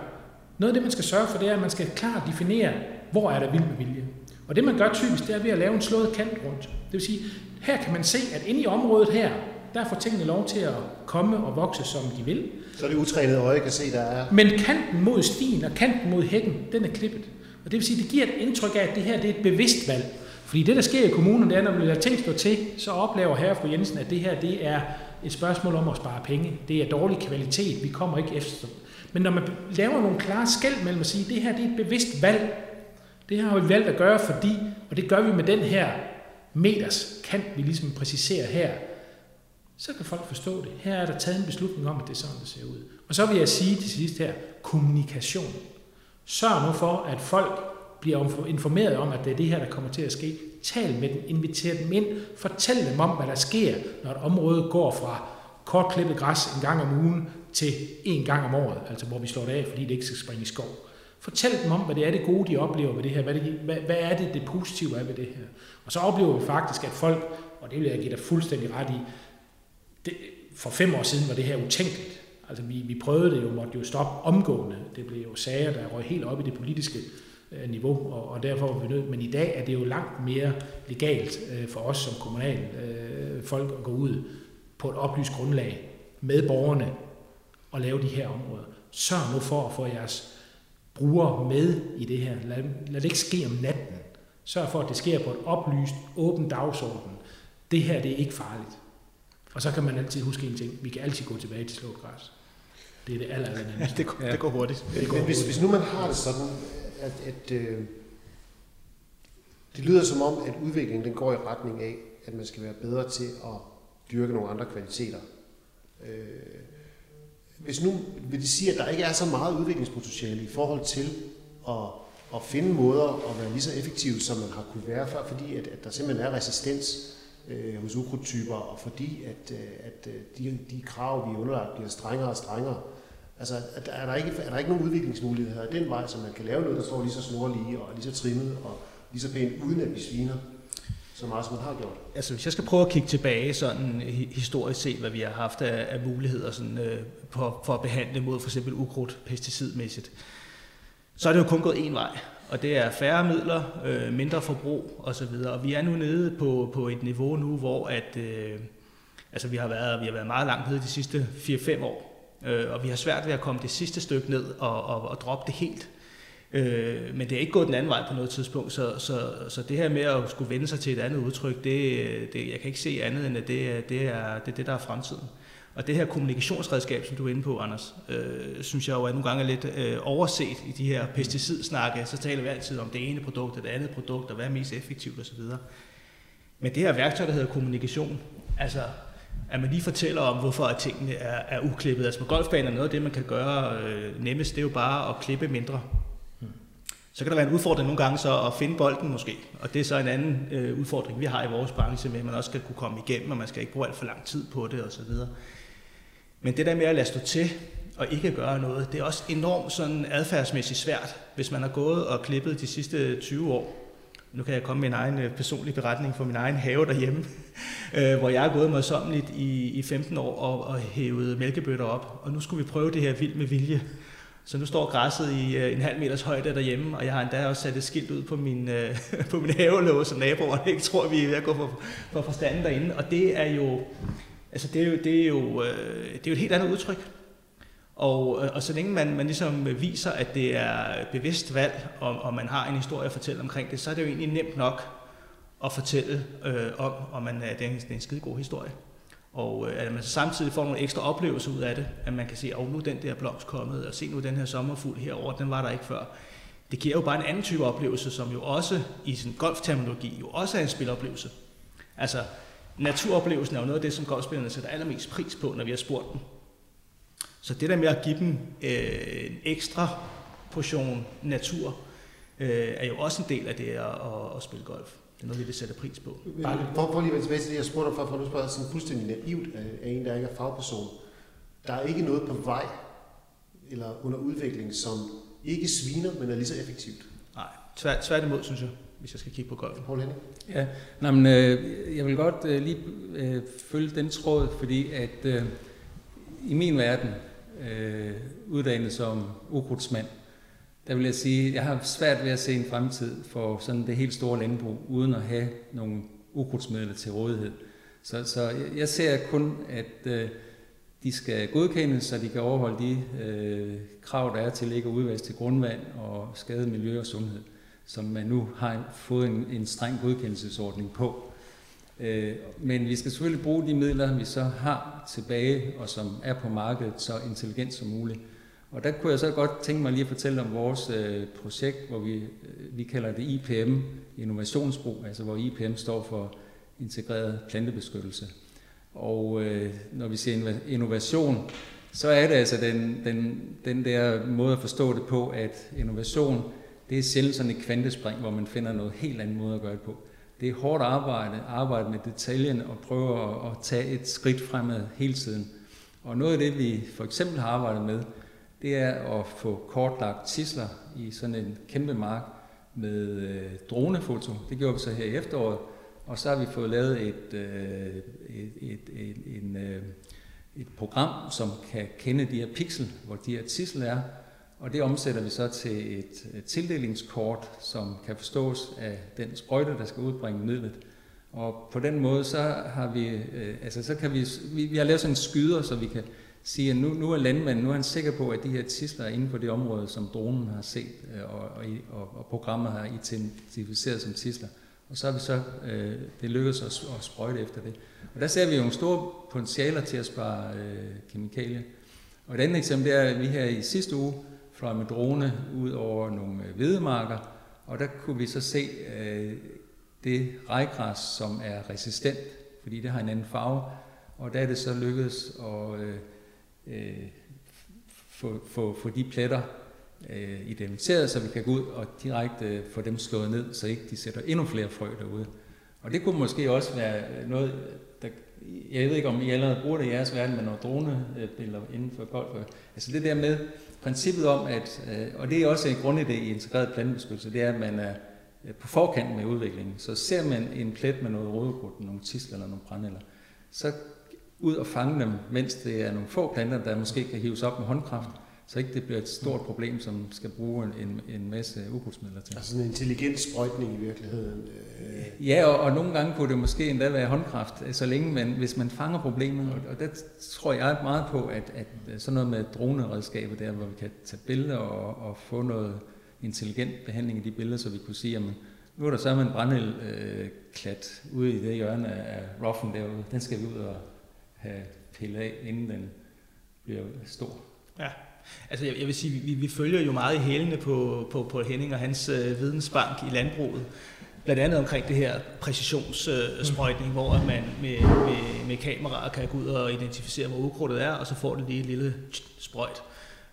noget af det, man skal sørge for, det er, at man skal klart definere, hvor er der vild med vilje. Og det, man gør typisk, det er ved at lave en slået kant rundt. Det vil sige, her kan man se, at inde i området her, der får tingene lov til at komme og vokse, som de vil. Så det utrænet øje kan se, der er... Men kanten mod stien og kanten mod hækken, den er klippet. Og det vil sige, det giver et indtryk af, at det her det er et bevidst valg. Fordi det, der sker i kommunen, det er, når vi lader ting stå til, så oplever herre fru Jensen, at det her det er et spørgsmål om at spare penge. Det er dårlig kvalitet, vi kommer ikke efter. Men når man laver nogle klare skæld mellem at sige, at det her det er et bevidst valg, det har vi valgt at gøre, fordi, og det gør vi med den her meters kant, vi ligesom præciserer her, så kan folk forstå det. Her er der taget en beslutning om, at det er sådan, det ser ud. Og så vil jeg sige til sidst her, kommunikation. Sørg nu for, at folk bliver informeret om, at det er det her, der kommer til at ske. Tal med dem, inviter dem ind, fortæl dem om, hvad der sker, når et område går fra kortklippet græs en gang om ugen til en gang om året, altså hvor vi slår det af, fordi det ikke skal springe i skov. Fortæl dem om, hvad det er det gode, de oplever ved det her. Hvad, det, hvad, hvad er det, det positive er ved det her? Og så oplever vi faktisk, at folk, og det vil jeg give dig fuldstændig ret i, det, for fem år siden var det her utænkeligt. Altså vi, vi prøvede det jo, måtte jo stoppe omgående. Det blev jo sager, der røg helt op i det politiske øh, niveau, og, og derfor var vi nødt. Men i dag er det jo langt mere legalt øh, for os som kommunal øh, folk at gå ud på et oplyst grundlag med borgerne og lave de her områder. Sørg nu for at få jeres brugere med i det her. Lad, lad det ikke ske om natten. Sørg for, at det sker på et oplyst, åbent dagsorden. Det her, det er ikke farligt. Og så kan man altid huske en ting. Vi kan altid gå tilbage til slået græs. Det er det aller, aller nemmeste. det, går, ja. det går hurtigt. Det går Men hvis, hurtigt. hvis nu man har det sådan, at, at øh, det lyder som om, at udviklingen den går i retning af, at man skal være bedre til at dyrke nogle andre kvaliteter. Øh, hvis nu vil de sige, at der ikke er så meget udviklingspotentiale i forhold til at, at finde måder at være lige så effektiv, som man har kunne være før, fordi at, at der simpelthen er resistens øh, hos ukrudttyper, og fordi at, øh, at øh, de, de krav, vi underlagt, bliver strengere og strengere. Altså, er der, ikke, er der ikke nogen udviklingsmuligheder den vej, så man kan lave noget, der står lige så snorlige og lige så trimmet og lige så pænt, uden at vi sviner så meget, som man har gjort? Altså, hvis jeg skal prøve at kigge tilbage sådan historisk set, hvad vi har haft af, af muligheder sådan, øh, på, for at behandle mod for eksempel ukrudt pesticidmæssigt, så er det jo kun gået en vej og det er færre midler, øh, mindre forbrug osv. Og vi er nu nede på, på et niveau nu, hvor at, øh, Altså vi har været, vi har været meget langt nede de sidste 4-5 år, øh, og vi har svært ved at komme det sidste stykke ned og, og, og droppe det helt. Øh, men det er ikke gået den anden vej på noget tidspunkt, så, så, så det her med at skulle vende sig til et andet udtryk, det, det, jeg kan ikke se andet end, at det, det, er, det er det, der er fremtiden. Og det her kommunikationsredskab, som du er inde på, Anders, øh, synes jeg jo er nogle gange er lidt øh, overset i de her pesticidsnakke. Så taler vi altid om det ene produkt og det andet produkt, og hvad er mest effektivt osv. Men det her værktøj, der hedder kommunikation, altså at man lige fortæller om, hvorfor tingene er, er uklippet. Altså på golfbanen er noget af det, man kan gøre øh, nemmest, det er jo bare at klippe mindre. Så kan der være en udfordring nogle gange så at finde bolden måske, og det er så en anden øh, udfordring, vi har i vores branche med, at man også skal kunne komme igennem, og man skal ikke bruge alt for lang tid på det osv. Men det der med at lade stå til og ikke gøre noget, det er også enormt sådan adfærdsmæssigt svært, hvis man har gået og klippet de sidste 20 år. Nu kan jeg komme med en egen øh, personlig beretning fra min egen have derhjemme, øh, hvor jeg har gået mig i, i 15 år og, og hævet mælkebøtter op. Og nu skulle vi prøve det her vildt med vilje. Så nu står græsset i øh, en halv meters højde derhjemme, og jeg har endda også sat et skilt ud på min, øh, på min havelåge, så naboerne ikke tror, at vi er ved at gå for, for forstanden derinde. Og det er jo, altså det er jo, det er jo, øh, det er jo et helt andet udtryk. Og, øh, og så længe man, man ligesom viser, at det er bevidst valg, og, og man har en historie at fortælle omkring det, så er det jo egentlig nemt nok at fortælle øh, om, og man, øh, det, er en, det er en skide god historie. Og øh, at man samtidig får nogle ekstra oplevelser ud af det, at man kan se, at nu er den der blomst kommet, og se nu den her sommerfugl herover, den var der ikke før. Det giver jo bare en anden type oplevelse, som jo også i sin golfterminologi jo også er en spiloplevelse. Altså, naturoplevelsen er jo noget af det, som golfspillerne sætter allermest pris på, når vi har spurgt dem. Så det der med at give dem øh, en ekstra portion natur, øh, er jo også en del af det at, at, at spille golf. Det er noget, vi vil sætte pris på. For, for lige at tilbage til det, jeg spurgte dig for, for nu spørger sådan fuldstændig naivt af, en, der ikke er fagperson. Der er ikke noget på vej eller under udvikling, som ikke sviner, men er lige så effektivt. Nej, tvær, tværtimod, synes jeg, hvis jeg skal kigge på golf. Paul Henning? Ja, nej, men, øh, jeg vil godt øh, lige øh, følge den tråd, fordi at øh, i min verden, øh, uddannet som ukrudtsmand, der vil jeg sige, at jeg har svært ved at se en fremtid for sådan det helt store landbrug, uden at have nogle ukrudtsmidler til rådighed. Så, så jeg ser kun, at øh, de skal godkendes, så de kan overholde de øh, krav, der er til ikke at udvaske til grundvand og skade miljø og sundhed, som man nu har fået en, en streng godkendelsesordning på. Øh, men vi skal selvfølgelig bruge de midler, vi så har tilbage, og som er på markedet, så intelligent som muligt. Og der kunne jeg så godt tænke mig lige at fortælle om vores øh, projekt, hvor vi, øh, vi kalder det IPM, Innovationsbrug, altså hvor IPM står for integreret plantebeskyttelse. Og øh, når vi siger innovation, så er det altså den, den, den der måde at forstå det på, at innovation, det er sjældent sådan et kvantespring, hvor man finder noget helt andet måde at gøre det på. Det er hårdt arbejde, arbejde med detaljen og prøve at, at tage et skridt fremad hele tiden. Og noget af det, vi for eksempel har arbejdet med, det er at få kortlagt tisler i sådan en kæmpe mark med øh, dronefoto. Det gjorde vi så her i efteråret. Og så har vi fået lavet et, øh, et, et, et, en, øh, et program, som kan kende de her pixel, hvor de her tisler er. Og det omsætter vi så til et, tildelingskort, som kan forstås af den sprøjte, der skal udbringe midlet. Og på den måde, så har vi, øh, altså så kan vi, vi, vi har lavet sådan en skyder, så vi kan sige, at nu, nu er landmanden nu er han sikker på, at de her tisler er inde på det område, som dronen har set, øh, og, og, og, programmet har identificeret som tisler. Og så har vi så, øh, det lykkedes os at sprøjte efter det. Og der ser vi jo nogle store potentialer til at spare øh, kemikalier. Og et andet eksempel det er, at vi her i sidste uge fløj med drone ud over nogle øh, hvedemarker, og der kunne vi så se øh, det rejgræs, som er resistent, fordi det har en anden farve, og der er det så lykkedes at øh, øh, få, få, få de pletter øh, identificeret, så vi kan gå ud og direkte få dem slået ned, så ikke de sætter endnu flere frø derude. Og det kunne måske også være øh, noget, der, jeg ved ikke om I allerede bruger det i jeres verden med drone øh, dronebilleder inden for golf. Altså det der med princippet om, at, øh, og det er også en grundidé i integreret plantebeskyttelse, det er, at man er øh, på forkant med udviklingen. Så ser man en plet med noget rådekrudt, nogle tisler eller nogle brændeller, så ud og fange dem, mens det er nogle få planter, der måske kan hives op med håndkraft, så ikke det bliver et stort problem, som skal bruge en, en masse ukrudtsmidler til. Altså en intelligent sprøjtning i virkeligheden. Øh. Ja, og, og nogle gange kunne det måske endda være håndkraft, så længe man, hvis man fanger problemet, og, og der tror jeg meget på, at, at sådan noget med droneredskaber der, hvor vi kan tage billeder og, og få noget intelligent behandling i de billeder, så vi kunne sige, at nu er der så en brændeldklat øh, ude i det hjørne af roughen derude. Den skal vi ud og have pillet af, inden den bliver stor. Ja, altså jeg, jeg vil sige, vi, vi følger jo meget i hælene på, på, på Henning og hans øh, vidensbank i landbruget. Blandt andet omkring det her præcisionssprøjtning, øh, hvor man med, med, med kameraer kan gå ud og identificere, hvor ukrudtet er, og så får det lige et lille sprøjt.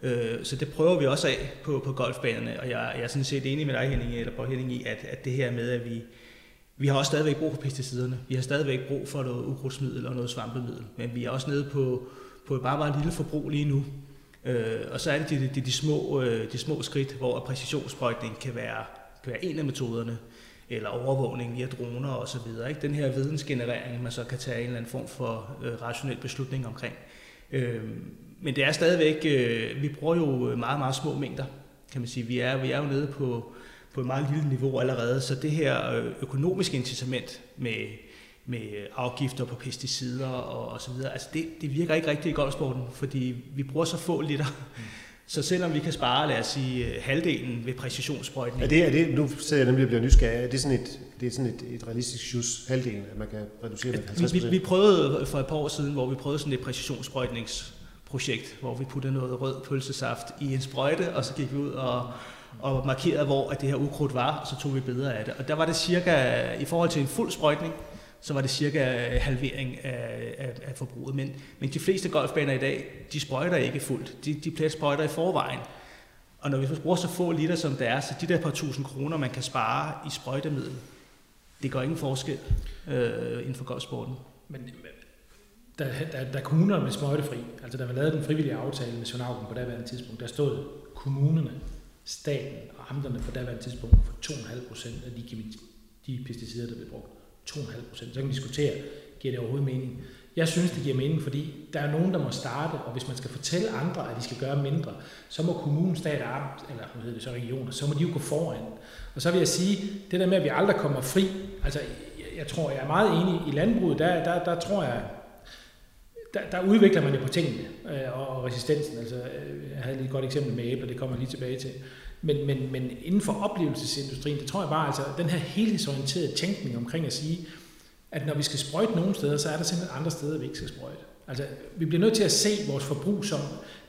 Øh, så det prøver vi også af på, på golfbanerne, og jeg, jeg er sådan set enig med dig, Henning, eller på Henning, i, at, at det her med, at vi, vi har også stadigvæk brug for pesticiderne. Vi har stadigvæk brug for noget ukrudtsmiddel og noget svampemiddel, men vi er også nede på, på et bare meget lille forbrug lige nu. Øh, og så er det de, de, de, små, øh, de små skridt, hvor præcisionssprøjtning kan være, kan være en af metoderne, eller overvågning via droner osv. Ikke? Den her vidensgenerering, man så kan tage en eller anden form for øh, rationel beslutning omkring. Øh, men det er stadigvæk, øh, vi bruger jo meget, meget små mængder, kan man sige. Vi er, vi er jo nede på, på et meget lille niveau allerede, så det her øh, økonomiske incitament med, med afgifter på pesticider og, og så videre, altså det, det virker ikke rigtigt i golfsporten, fordi vi bruger så få liter. Mm. Så selvom vi kan spare, lad os sige, øh, halvdelen ved præcisionssprøjtning. Er det, er det, nu ser jeg nemlig, at bliver nysgerrig. Er det sådan et, det er sådan et, et realistisk sjus, halvdelen, at man kan reducere med 50 vi, vi, vi prøvede for et par år siden, hvor vi prøvede sådan et præcisionssprøjtnings projekt, hvor vi puttede noget rød pølsesaft i en sprøjte, og så gik vi ud og, og markerede, hvor at det her ukrudt var, og så tog vi billeder af det. Og der var det cirka, i forhold til en fuld sprøjtning, så var det cirka øh, halvering af, af, af forbruget. Men, men de fleste golfbaner i dag, de sprøjter ikke fuldt. De, de plet sprøjter i forvejen. Og når vi bruger så få liter som det er, så de der par tusind kroner, man kan spare i sprøjtemiddel, det gør ingen forskel øh, inden for golfsporten. Men, da, da, da kommunerne blev sprøjtefri, altså da man lavede den frivillige aftale med Sønderhavn på daværende tidspunkt, der stod kommunerne, staten og amterne på daværende tidspunkt for 2,5 procent af de, de pesticider, der blev brugt. 2,5 procent. Så kan vi diskutere, giver det overhovedet mening? Jeg synes, det giver mening, fordi der er nogen, der må starte, og hvis man skal fortælle andre, at de skal gøre mindre, så må kommunen, stat og amt, eller hvad hedder det så regioner, så må de jo gå foran. Og så vil jeg sige, det der med, at vi aldrig kommer fri, altså jeg, jeg tror, jeg er meget enig i landbruget, der, der, der tror jeg, der, der udvikler man det på tingene øh, og, og resistensen. Altså, øh, jeg havde lige et godt eksempel med æbler, det kommer jeg lige tilbage til. Men, men, men inden for oplevelsesindustrien, det tror jeg bare, altså den her helhedsorienterede tænkning omkring at sige, at når vi skal sprøjte nogle steder, så er der simpelthen andre steder, vi ikke skal sprøjte. Altså, vi bliver nødt til at se vores forbrug som,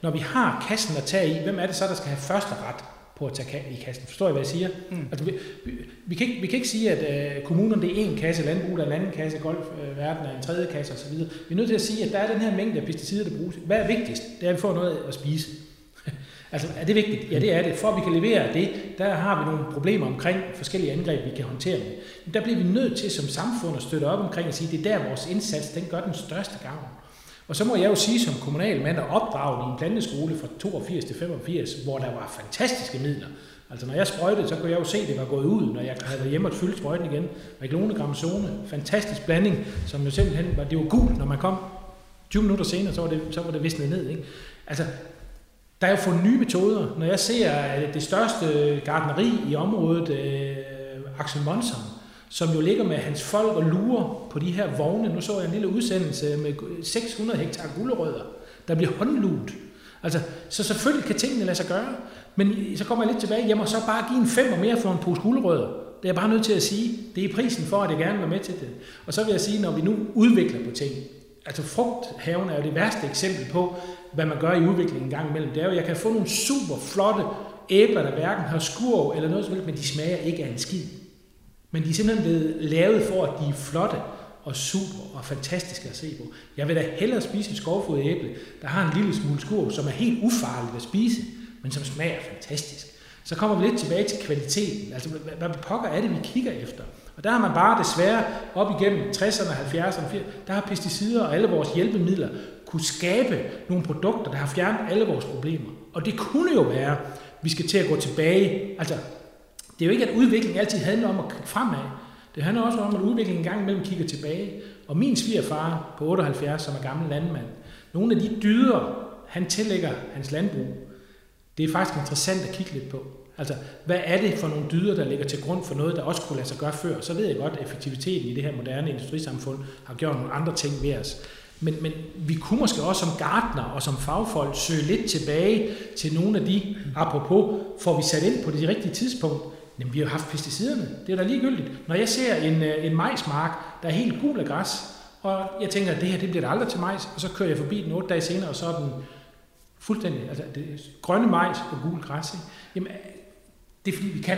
når vi har kassen at tage i, hvem er det så, der skal have første ret? på at tage i kassen. Forstår I, hvad jeg siger? Mm. Altså, vi, vi, vi, kan ikke, vi kan ikke sige, at øh, kommunerne det er en kasse, landbrug der er en anden kasse, golfverden øh, er en tredje kasse osv. Vi er nødt til at sige, at der er den her mængde af pesticider, der bruges. Hvad er vigtigst? Det er, at vi får noget at spise altså, er det vigtigt? Ja, det er det. For at vi kan levere det, der har vi nogle problemer omkring forskellige angreb, vi kan håndtere med. Men der bliver vi nødt til som samfund at støtte op omkring at sige, at det er der, vores indsats den gør den største gavn. Og så må jeg jo sige som kommunalmand og opdraget i en planteskole fra 82 til 85, hvor der var fantastiske midler. Altså når jeg sprøjtede, så kunne jeg jo se, at det var gået ud, når jeg havde været hjemme og fyldt sprøjten igen. Med zone, fantastisk blanding, som jo simpelthen var, det var gult, når man kom 20 minutter senere, så var det, så var det visnet ned. Ikke? Altså, der er jo fundet nye metoder. Når jeg ser øh, det største gardneri i området, øh, Axel Monson, som jo ligger med hans folk og lurer på de her vogne. Nu så jeg en lille udsendelse med 600 hektar gulerødder, der bliver håndlugt. Altså, så selvfølgelig kan tingene lade sig gøre, men så kommer jeg lidt tilbage, jeg må så bare give en fem og mere for en pose gulerødder. Det er jeg bare nødt til at sige. Det er prisen for, at jeg gerne vil være med til det. Og så vil jeg sige, når vi nu udvikler på ting, altså frugthaven er jo det værste eksempel på, hvad man gør i udviklingen en gang imellem. Det er jo, at jeg kan få nogle super flotte æbler, der hverken har skurv eller noget som helst, men de smager ikke af en skid. Men de er simpelthen blevet lavet for, at de er flotte og super og fantastiske at se på. Jeg vil da hellere spise et skovfodet æble, der har en lille smule skurv, som er helt ufarligt at spise, men som smager fantastisk. Så kommer vi lidt tilbage til kvaliteten. Altså, hvad, hvad pokker er det, vi kigger efter? Og der har man bare desværre op igennem 60'erne, 70'erne, 80'erne, der har pesticider og alle vores hjælpemidler kunne skabe nogle produkter, der har fjernet alle vores problemer. Og det kunne jo være, at vi skal til at gå tilbage. Altså, det er jo ikke, at udvikling altid handler om at kigge fremad. Det handler også om, at udviklingen engang imellem kigger tilbage. Og min svigerfar på 78, som er gammel landmand, nogle af de dyder, han tillægger hans landbrug, Det er faktisk interessant at kigge lidt på. Altså, hvad er det for nogle dyder, der ligger til grund for noget, der også kunne lade sig gøre før? Så ved jeg godt, at effektiviteten i det her moderne industrisamfund har gjort nogle andre ting ved os. Men, men vi kunne måske også som gartner og som fagfolk søge lidt tilbage til nogle af de, apropos, får vi sat ind på det rigtige tidspunkt. Jamen, vi har haft pesticiderne. Det er da ligegyldigt. Når jeg ser en, øh, en majsmark, der er helt gul af græs, og jeg tænker, at det her det bliver der aldrig til majs, og så kører jeg forbi den otte dage senere, og så er den fuldstændig, altså det er grønne majs og gul græs. Ikke? Jamen, øh, det er fordi, vi kan.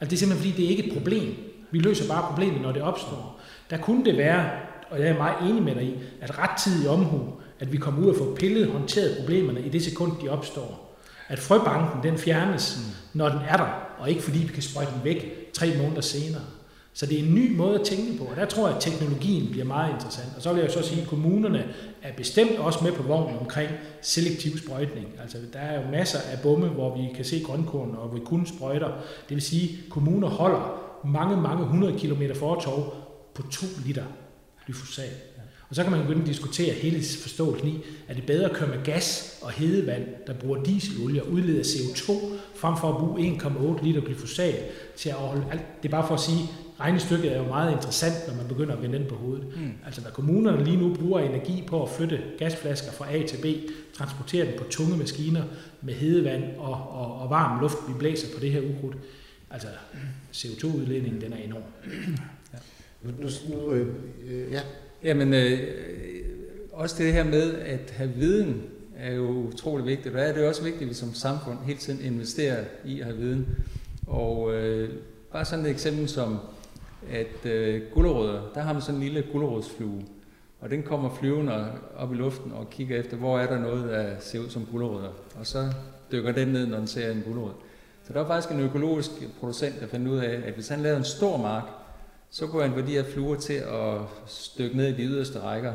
Altså, det er simpelthen fordi, det er ikke et problem. Vi løser bare problemet, når det opstår. Der kunne det være, og jeg er meget enig med dig i, at ret tid i omhu, at vi kommer ud og får pillet, håndteret problemerne i det sekund, de opstår. At frøbanken, den fjernes, mm. når den er der, og ikke fordi vi kan sprøjte den væk tre måneder senere. Så det er en ny måde at tænke på, og der tror jeg, at teknologien bliver meget interessant. Og så vil jeg så sige, at kommunerne er bestemt også med på vognen omkring selektiv sprøjtning. Altså, der er jo masser af bomme, hvor vi kan se grønkorn, og vi kun sprøjter. Det vil sige, at kommuner holder mange, mange hundrede kilometer fortov på 2 liter glyfosat. Og så kan man begynde at diskutere hele forståelsen i, at det bedre at køre med gas og hedevand, der bruger dieselolie og udleder CO2, frem for at bruge 1,8 liter glyfosat til at holde alt. Det er bare for at sige, regnestykket er jo meget interessant, når man begynder at vende den på hovedet. Mm. Altså hvad kommunerne lige nu bruger energi på at flytte gasflasker fra A til B, transportere dem på tunge maskiner med hedevand og, og, og varm luft, vi blæser på det her ukrudt. Altså CO2-udledningen, den er enorm. Nu, Nu, nu, øh, øh, ja. Jamen, øh, også det her med at have viden er jo utrolig vigtigt, og er det også vigtigt, at vi som samfund hele tiden investerer i at have viden. Og øh, bare sådan et eksempel som at øh, gulerødder, der har man sådan en lille gulerodsflue, og den kommer flyvende op i luften og kigger efter, hvor er der noget, der ser ud som gulerødder. Og så dykker den ned, når den ser en gulerod. Så der var faktisk en økologisk producent, der fandt ud af, at hvis han lavede en stor mark, så kunne han få de her fluer til at stykke ned i de yderste rækker.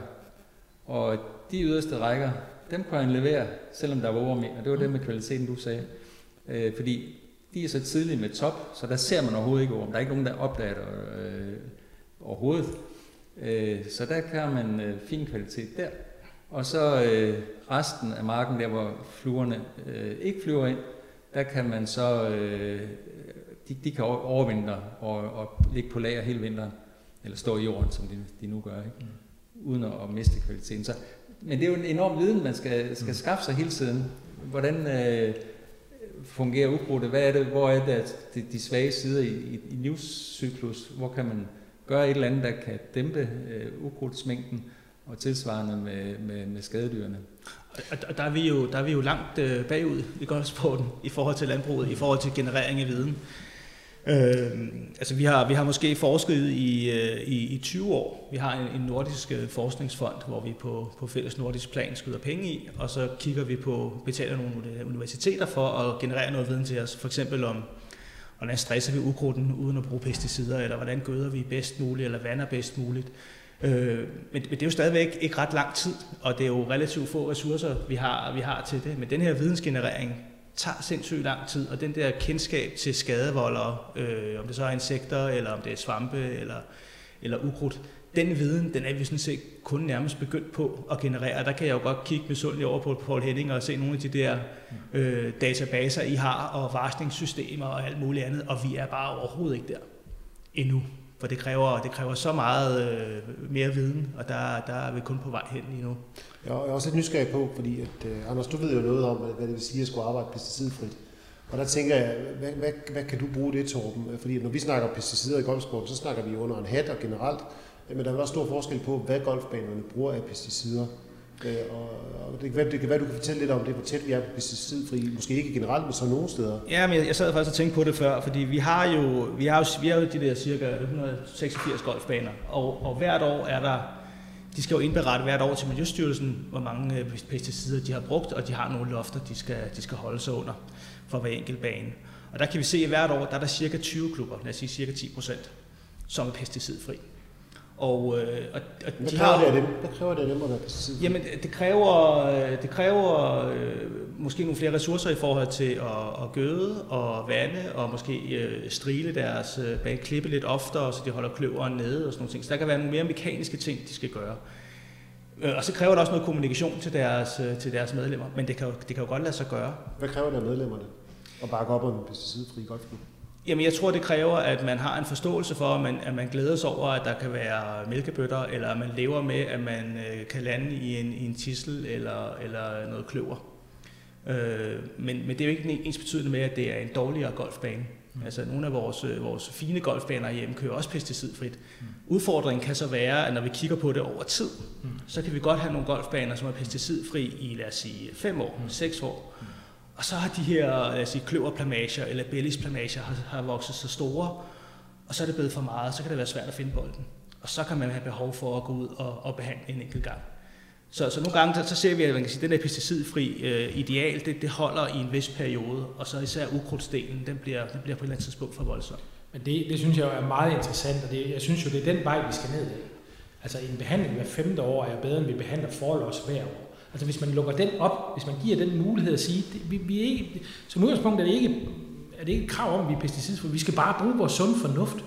Og de yderste rækker, dem kunne han levere, selvom der var over. Og det var det med kvaliteten, du sagde. Øh, fordi de er så tidligt med top, så der ser man overhovedet ikke orm. Der er ikke nogen, der opdager det øh, overhovedet. Øh, så der kan man øh, fin kvalitet der. Og så øh, resten af marken, der hvor fluerne øh, ikke flyver ind, der kan man så, øh, de, de kan overvintre og, og ligge på lager hele vinteren, eller stå i jorden, som de, de nu gør, ikke? Mm. uden at, at miste kvaliteten. Så, men det er jo en enorm viden, man skal, skal mm. skaffe sig hele tiden. Hvordan, øh, fungerer ukrudtet? Hvad er det, hvor er det, at de, de svage sider i, i, i livscyklus, hvor kan man gøre et eller andet, der kan dæmpe øh, ukrudtsmængden og tilsvarende med, med, med skadedyrene? Og der er vi jo, der er vi jo langt øh, bagud i golfsporten i forhold til landbruget, i forhold til generering af viden. Øh, altså vi har, vi har måske forsket i, øh, i, i 20 år. Vi har en, en nordisk øh, forskningsfond, hvor vi på, på fælles nordisk plan skyder penge i, og så kigger vi på, betaler nogle universiteter for at generere noget viden til os. For eksempel om, hvordan stresser vi ukrudten uden at bruge pesticider, eller hvordan gøder vi bedst muligt, eller vander bedst muligt. Øh, men, men det er jo stadigvæk ikke ret lang tid, og det er jo relativt få ressourcer, vi har, vi har til det. Men den her vidensgenerering, tager sindssygt lang tid, og den der kendskab til skadevoldere, øh, om det så er insekter, eller om det er svampe, eller, eller ukrudt, den viden, den er vi sådan set kun nærmest begyndt på at generere. Der kan jeg jo godt kigge misundeligt over på Paul Henning og se nogle af de der øh, databaser, I har, og varslingssystemer og alt muligt andet, og vi er bare overhovedet ikke der endnu. For det kræver, det kræver så meget øh, mere viden, og der, der er vi kun på vej hen lige nu. Jeg er også lidt nysgerrig på, fordi at, øh, Anders, du ved jo noget om, hvad det vil sige at skulle arbejde pesticidfrit. Og der tænker jeg, hvad, hvad, hvad kan du bruge det, Torben? Fordi når vi snakker pesticider i golfsporten, så snakker vi under en hat og generelt. Men der er også stor forskel på, hvad golfbanerne bruger af pesticider. Øh, og, og det, kan være, det kan være, du kan fortælle lidt om det, hvor tæt vi er på pesticidfri. Måske ikke generelt, men så nogle steder. Ja, men jeg, jeg sad faktisk og tænkte på det før, fordi vi har jo, vi har jo, vi har jo de der cirka 186 golfbaner, og, og hvert år er der de skal jo indberette hvert år til Miljøstyrelsen, hvor mange øh, pesticider de har brugt, og de har nogle lofter, de skal, de skal holde sig under for hver enkelt bane. Og der kan vi se, at hvert år der er der cirka 20 klubber, lad os sige cirka 10 procent, som er pesticidfri. Og, øh, og, og Hvad de kræver har, det af dem? Hvad kræver det af dem at være pesticid? Jamen, det kræver, øh, det kræver øh, måske nogle flere ressourcer i forhold til at, at gøde og vande, og måske øh, strile deres øh, klippe lidt oftere, så de holder kløveren nede og sådan nogle ting. Så der kan være nogle mere mekaniske ting, de skal gøre. Øh, og så kræver det også noget kommunikation til deres, øh, til deres medlemmer, men det kan, jo, det kan jo godt lade sig gøre. Hvad kræver det af medlemmerne at bakke op om en pesticidfri golfklub? Jamen, jeg tror, det kræver, at man har en forståelse for, at man, at man glæder sig over, at der kan være mælkebøtter, eller at man lever med, at man øh, kan lande i en, i en tissel eller, eller noget kløver. Øh, men, men det er jo ikke ens betydende med, at det er en dårligere golfbane. Mm. Altså nogle af vores, øh, vores fine golfbaner hjemme kører også pesticidfrit. Mm. Udfordringen kan så være, at når vi kigger på det over tid, mm. så kan vi godt have nogle golfbaner, som er pesticidfri i, lad os sige, 5 år, 6 mm. år. Mm. Og så har de her lad os sige, kløverplamager eller bellisplamager har, har vokset så store, og så er det blevet for meget, så kan det være svært at finde bolden. Og så kan man have behov for at gå ud og, og behandle en enkelt gang. Så, så nogle gange så, så ser vi, at man kan sige, at den der pesticidfri øh, ideal, det, det holder i en vis periode, og så især ukrudtsdelen, den bliver, den bliver på et eller andet tidspunkt for voldsom. Men det, det synes jeg er meget interessant, og det, jeg synes jo, det er den vej, vi skal ned af. Altså en behandling hver femte år er bedre, end vi behandler forløs hver år. Altså hvis man lukker den op, hvis man giver den mulighed at sige, det, vi, vi er ikke, som udgangspunkt er det ikke, er det ikke et krav om, at vi er pesticidfri. Vi skal bare bruge vores sunde fornuft.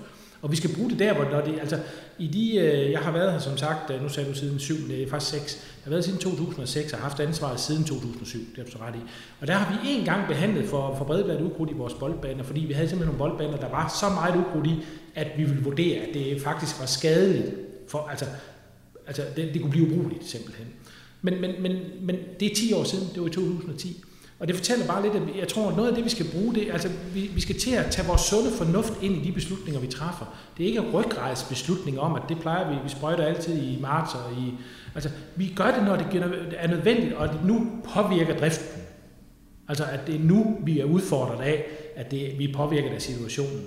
Og vi skal bruge det der, hvor når det, altså i de, øh, jeg har været her som sagt, øh, nu sagde du siden 7, det er faktisk 6, jeg har været siden 2006 og har haft ansvaret siden 2007, det er du så ret i. Og der har vi en gang behandlet for, for bredbladet ukrudt i vores boldbaner, fordi vi havde simpelthen nogle boldbaner, der var så meget ukrudt i, at vi ville vurdere, at det faktisk var skadeligt. For, altså, altså det, det kunne blive ubrugeligt simpelthen. Men, men, men, men det er 10 år siden, det var i 2010. Og det fortæller bare lidt, at jeg tror, at noget af det, vi skal bruge, det altså, vi, vi skal til at tage vores sunde fornuft ind i de beslutninger, vi træffer. Det er ikke ryggrejsbeslutninger om, at det plejer vi, vi sprøjter altid i marts og i... Altså, vi gør det, når det er nødvendigt, og det nu påvirker driften. Altså, at det er nu, vi er udfordret af, at det, vi er påvirket af situationen.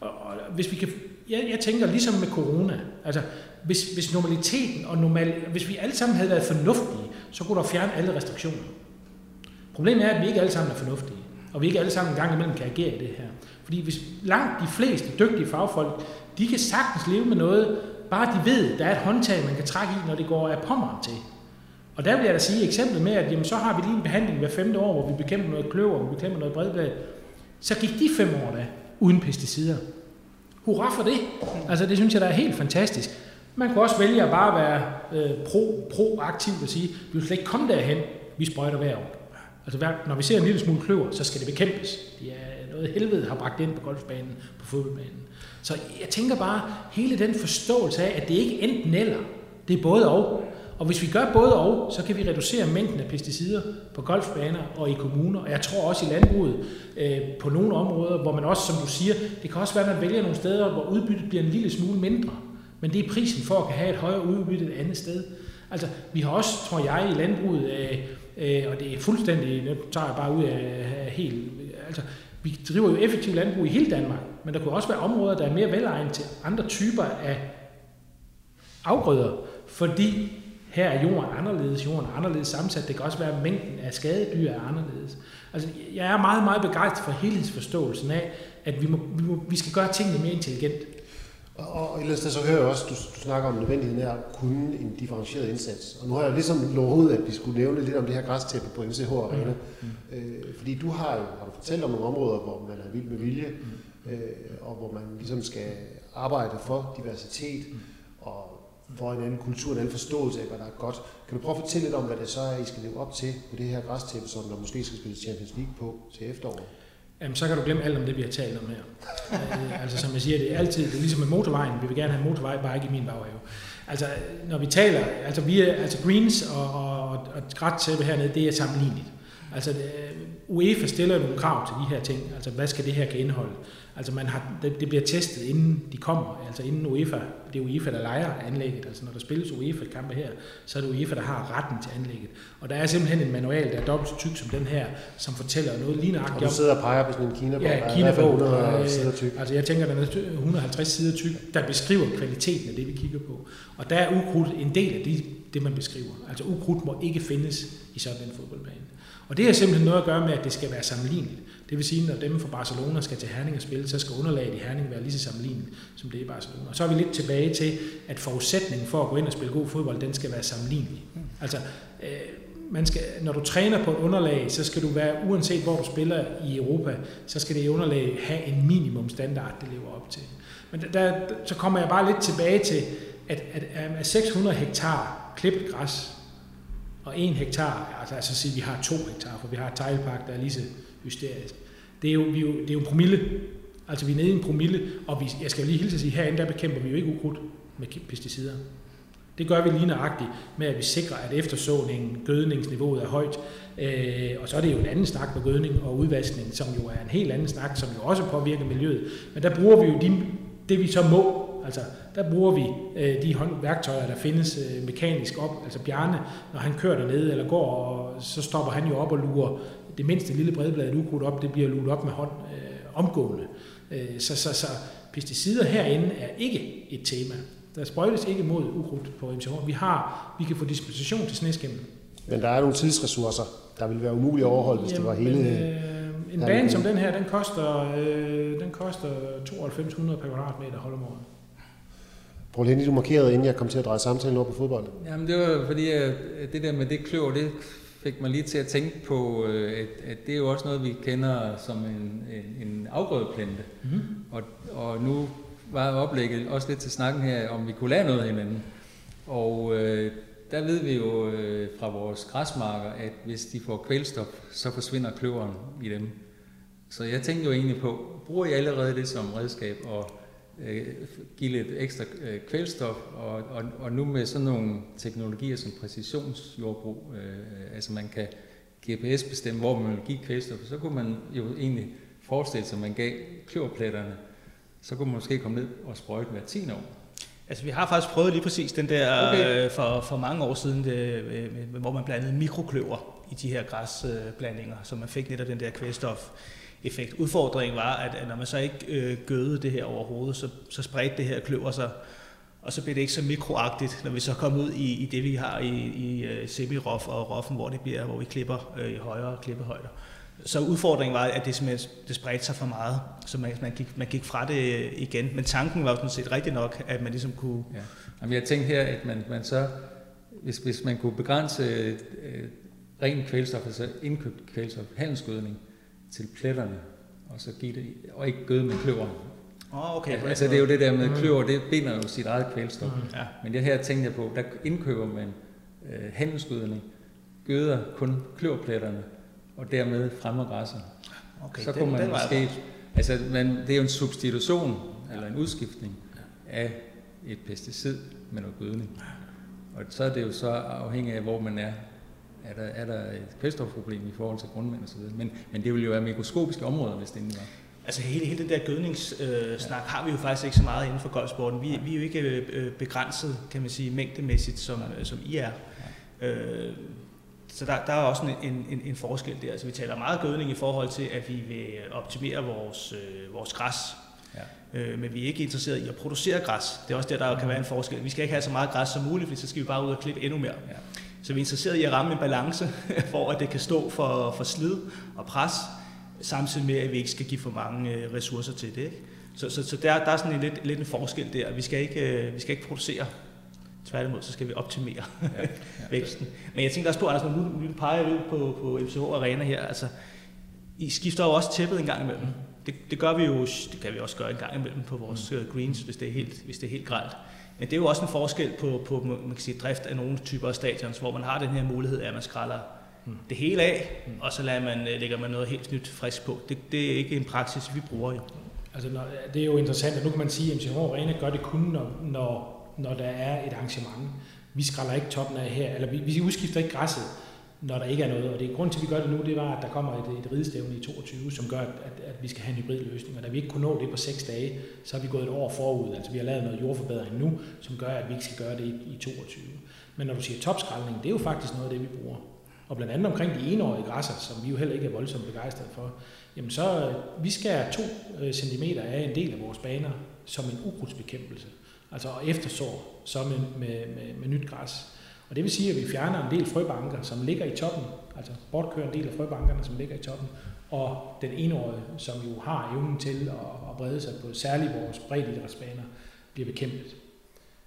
Og, og hvis vi kan... Jeg, jeg tænker ligesom med corona, altså, hvis, hvis normaliteten og normal, hvis vi alle sammen havde været fornuftige, så kunne der fjerne alle restriktioner. Problemet er, at vi ikke alle sammen er fornuftige, og vi ikke alle sammen engang imellem kan agere i det her. Fordi hvis langt de fleste dygtige fagfolk, de kan sagtens leve med noget, bare de ved, der er et håndtag, man kan trække i, når det går af pommeren til. Og der vil jeg da sige eksemplet med, at jamen, så har vi lige en behandling hver femte år, hvor vi bekæmper noget kløver, vi bekæmper noget bredblad. Så gik de fem år da, uden pesticider. Hurra for det! Altså det synes jeg, der er helt fantastisk. Man kunne også vælge at bare være øh, pro, proaktiv og sige, vi vil slet ikke komme derhen, vi sprøjter hver år. Altså når vi ser en lille smule kløver, så skal det bekæmpes. Det er noget helvede har bragt ind på golfbanen, på fodboldbanen. Så jeg tænker bare, hele den forståelse af, at det ikke enten eller, det er både og. Og hvis vi gør både og, så kan vi reducere mængden af pesticider på golfbaner og i kommuner. Og jeg tror også i landbruget øh, på nogle områder, hvor man også, som du siger, det kan også være, at man vælger nogle steder, hvor udbyttet bliver en lille smule mindre. Men det er prisen for at kan have et højere udbytte et andet sted. Altså, vi har også, tror jeg, i landbruget, øh, øh, og det er fuldstændig, nu tager jeg bare ud af, af helt, altså, vi driver jo effektivt landbrug i hele Danmark, men der kunne også være områder, der er mere velegnet til andre typer af afgrøder, fordi her er jorden anderledes, jorden er anderledes sammensat, det kan også være, at mængden af skadedyr er anderledes. Altså, jeg er meget, meget begejstret for helhedsforståelsen af, at vi, må, vi, må, vi skal gøre tingene mere intelligent. Og, og ellers så hører jeg også, du, du snakker om nødvendigheden af at kunne en differentieret indsats. Og nu har jeg ligesom lovet, at vi skulle nævne lidt om det her græstæppe på MCH Arena. Mm. Øh, fordi du har jo har du fortalt om nogle områder, hvor man er vild med vilje, mm. øh, og hvor man ligesom skal arbejde for diversitet, mm. og for en anden kultur, en anden forståelse af, hvad der er godt. Kan du prøve at fortælle lidt om, hvad det så er, I skal leve op til på det her græstæppe, som der måske skal spille Champions League på til efteråret? Jamen så kan du glemme alt om det, vi har talt om her. øh, altså som jeg siger, det er altid, det er ligesom med motorvejen, vi vil gerne have en motorvej, bare ikke i min baghave. Altså når vi taler, altså, vi er, altså greens og, og, og grættæppe hernede, det er sammenligneligt. Altså øh, UEFA stiller nogle krav til de her ting, altså hvad skal det her kan indeholde. Altså man har, det, det bliver testet inden de kommer, altså inden UEFA, det er UEFA, der leger anlægget, altså når der spilles UEFA-kampe her, så er det UEFA, der har retten til anlægget. Og der er simpelthen en manual, der er dobbelt så tyk som den her, som fortæller noget lige nøjagtigt Og du sidder og peger på sådan en Kina-bog, ja, Kina-bog, 100 øh, sider tyk. Altså jeg tænker, den er 150 sider tyk, der beskriver kvaliteten af det, vi kigger på. Og der er ukrudt en del af det, det man beskriver. Altså ukrudt må ikke findes i sådan en fodboldbane. Og det har simpelthen noget at gøre med, at det skal være sammenligneligt. Det vil sige, når dem fra Barcelona skal til Herning og spille, så skal underlaget i Herning være lige så sammenlignet, som det er i Barcelona. Og så er vi lidt tilbage til, at forudsætningen for at gå ind og spille god fodbold, den skal være sammenlignelig. Altså, øh, man skal, når du træner på et underlag, så skal du være, uanset hvor du spiller i Europa, så skal det underlag have en minimum standard, det lever op til. Men der, der, så kommer jeg bare lidt tilbage til, at, at, at 600 hektar klippet græs, og 1 hektar, altså, altså sige, vi har 2 hektar, for vi har et teglpark, der er lige så hysterisk. Det er jo, vi er jo, det er jo en promille. Altså vi er nede i en promille, og vi, jeg skal jo lige hilse at sige, herinde der bekæmper vi jo ikke ukrudt med pesticider. Det gør vi lige nøjagtigt med, at vi sikrer, at eftersåningen, gødningsniveauet er højt. Øh, og så er det jo en anden snak med gødning og udvaskning, som jo er en helt anden snak, som jo også påvirker miljøet. Men der bruger vi jo de, det, vi så må. Altså, der bruger vi øh, de hånd, værktøjer, der findes øh, mekanisk op. Altså Bjarne, når han kører dernede eller går, og så stopper han jo op og lurer det mindste lille bredblad ukrudt op, det bliver luret op med hånd øh, omgående. Øh, så, så, så pesticider herinde er ikke et tema. Der sprøjtes ikke mod ukrudt på MCH. Vi, har, vi kan få dispensation til sneskæmmen. Men der er nogle tidsressourcer, der vil være umulige at overholde, hvis Jamen, det var hele... Men, øh, en bane som den her, den koster, øh, den koster 9200 per kvadratmeter holdområdet. Paul Henning, du markerede, inden jeg kom til at dreje samtalen over på fodbold. Jamen det var fordi, at det der med det kløver, det fik mig lige til at tænke på, øh, at, at det er jo også noget, vi kender som en, en, en afgrødeplante. Mm-hmm. Og, og nu var oplægget også lidt til snakken her, om vi kunne lære noget af hinanden. Og øh, der ved vi jo øh, fra vores græsmarker, at hvis de får kvælstof, så forsvinder kløveren i dem. Så jeg tænkte jo egentlig på, bruger I allerede det som redskab og øh, give lidt ekstra øh, kvælstof, og, og, og nu med sådan nogle teknologier som præcisionsjordbrug, øh, altså man kan GPS bestemme, hvor man vil give kvælstof, så kunne man jo egentlig forestille sig, at man gav kløverpletterne, så kunne man måske komme ned og sprøjte hver 10 år. Altså vi har faktisk prøvet lige præcis den der okay. øh, for, for mange år siden, det, øh, hvor man blandede mikrokløver i de her græsblandinger, så man fik netop den der kvælstof effekt. Udfordringen var, at, når man så ikke øh, gødede det her overhovedet, så, så spredte det her kløver sig, og så blev det ikke så mikroagtigt, når vi så kom ud i, i det, vi har i, i øh, semi-rof og roffen, hvor det bliver, hvor vi klipper øh, i højere klippehøjder. Så udfordringen var, at det, simpelthen, det spredte sig for meget, så man, man, gik, man gik fra det øh, igen. Men tanken var jo sådan set rigtig nok, at man ligesom kunne... Ja. Jamen, jeg tænkte her, at man, man så, hvis, hvis man kunne begrænse øh, ren kvælstof, altså indkøbt kvælstof, handelsgødning, til pletterne, og så give det, og ikke gøde med kløver. Oh, okay. Ja, altså det er jo det der med mm. kløver, det binder jo sit eget kvælstof. Mm. Ja. Men det her tænkte jeg på, der indkøber man øh, handelsgødning, gøder kun kløverpletterne, og dermed fremmer græsset. Okay, så kunne man måske, altså man, det er jo en substitution, ja. eller en udskiftning af et pesticid med noget gødning. Og så er det jo så afhængigt af, hvor man er er der, er der et kvælstofproblem i forhold til grundmænd og så videre. Men, men det vil jo være mikroskopiske områder, hvis det endelig var. Altså hele, hele den der gødningssnak øh, ja. har vi jo faktisk ikke så meget inden for golfsporten. Vi, vi er jo ikke øh, begrænset, kan man sige, mængdemæssigt, som, ja. som I er. Ja. Øh, så der, der er også en, en, en forskel der. Altså vi taler meget gødning i forhold til, at vi vil optimere vores, øh, vores græs. Ja. Øh, men vi er ikke interesseret i at producere græs. Det er også der, der kan være en forskel. Vi skal ikke have så meget græs som muligt, for så skal vi bare ud og klippe endnu mere. Ja. Så vi er interesseret i at ramme en balance, for at det kan stå for, for slid og pres, samtidig med, at vi ikke skal give for mange øh, ressourcer til det. Ikke? Så, så, så der, der er sådan en lidt, lidt en forskel der. Vi skal ikke, øh, vi skal ikke producere. Tværtimod, så skal vi optimere ja, ja. væksten. Men jeg tænker også på, Anders, når nu, nu peger ud på, på MCH Arena her, altså, I skifter jo også tæppet en gang imellem. Det, det gør vi jo, det kan vi også gøre en gang imellem på vores mm. greens, hvis det er helt, hvis det er helt gralt. Men det er jo også en forskel på, på man kan sige, drift af nogle typer af stadions, hvor man har den her mulighed af, at man skralder mm. det hele af, mm. og så lader man, øh, lægger man noget helt nyt frisk på. Det, det er ikke en praksis, vi bruger jo. Altså, når, det er jo interessant, at nu kan man sige, at MCH Arena gør det kun, når, når, når der er et arrangement. Vi skralder ikke toppen af her, eller vi, vi udskifter ikke græsset når der ikke er noget. Og det er grund til, at vi gør det nu, det var, at der kommer et, et ridestævne i 22, som gør, at, at vi skal have en hybridløsning. Og da vi ikke kunne nå det på 6 dage, så har vi gået et år forud. Altså vi har lavet noget jordforbedring nu, som gør, at vi ikke skal gøre det i, i 22. Men når du siger topskraldning, det er jo faktisk noget af det, vi bruger. Og blandt andet omkring de enårige græsser, som vi jo heller ikke er voldsomt begejstrede for, jamen så øh, vi skærer 2 øh, cm af en del af vores baner som en ukrudtsbekæmpelse. Altså eftersår så med, med, med, med nyt græs. Og det vil sige, at vi fjerner en del frøbanker, som ligger i toppen, altså bortkører en del af frøbankerne, som ligger i toppen, og den enårige, som jo har evnen til at, at brede sig på særligt vores breddeidrætsbaner, bliver bekæmpet.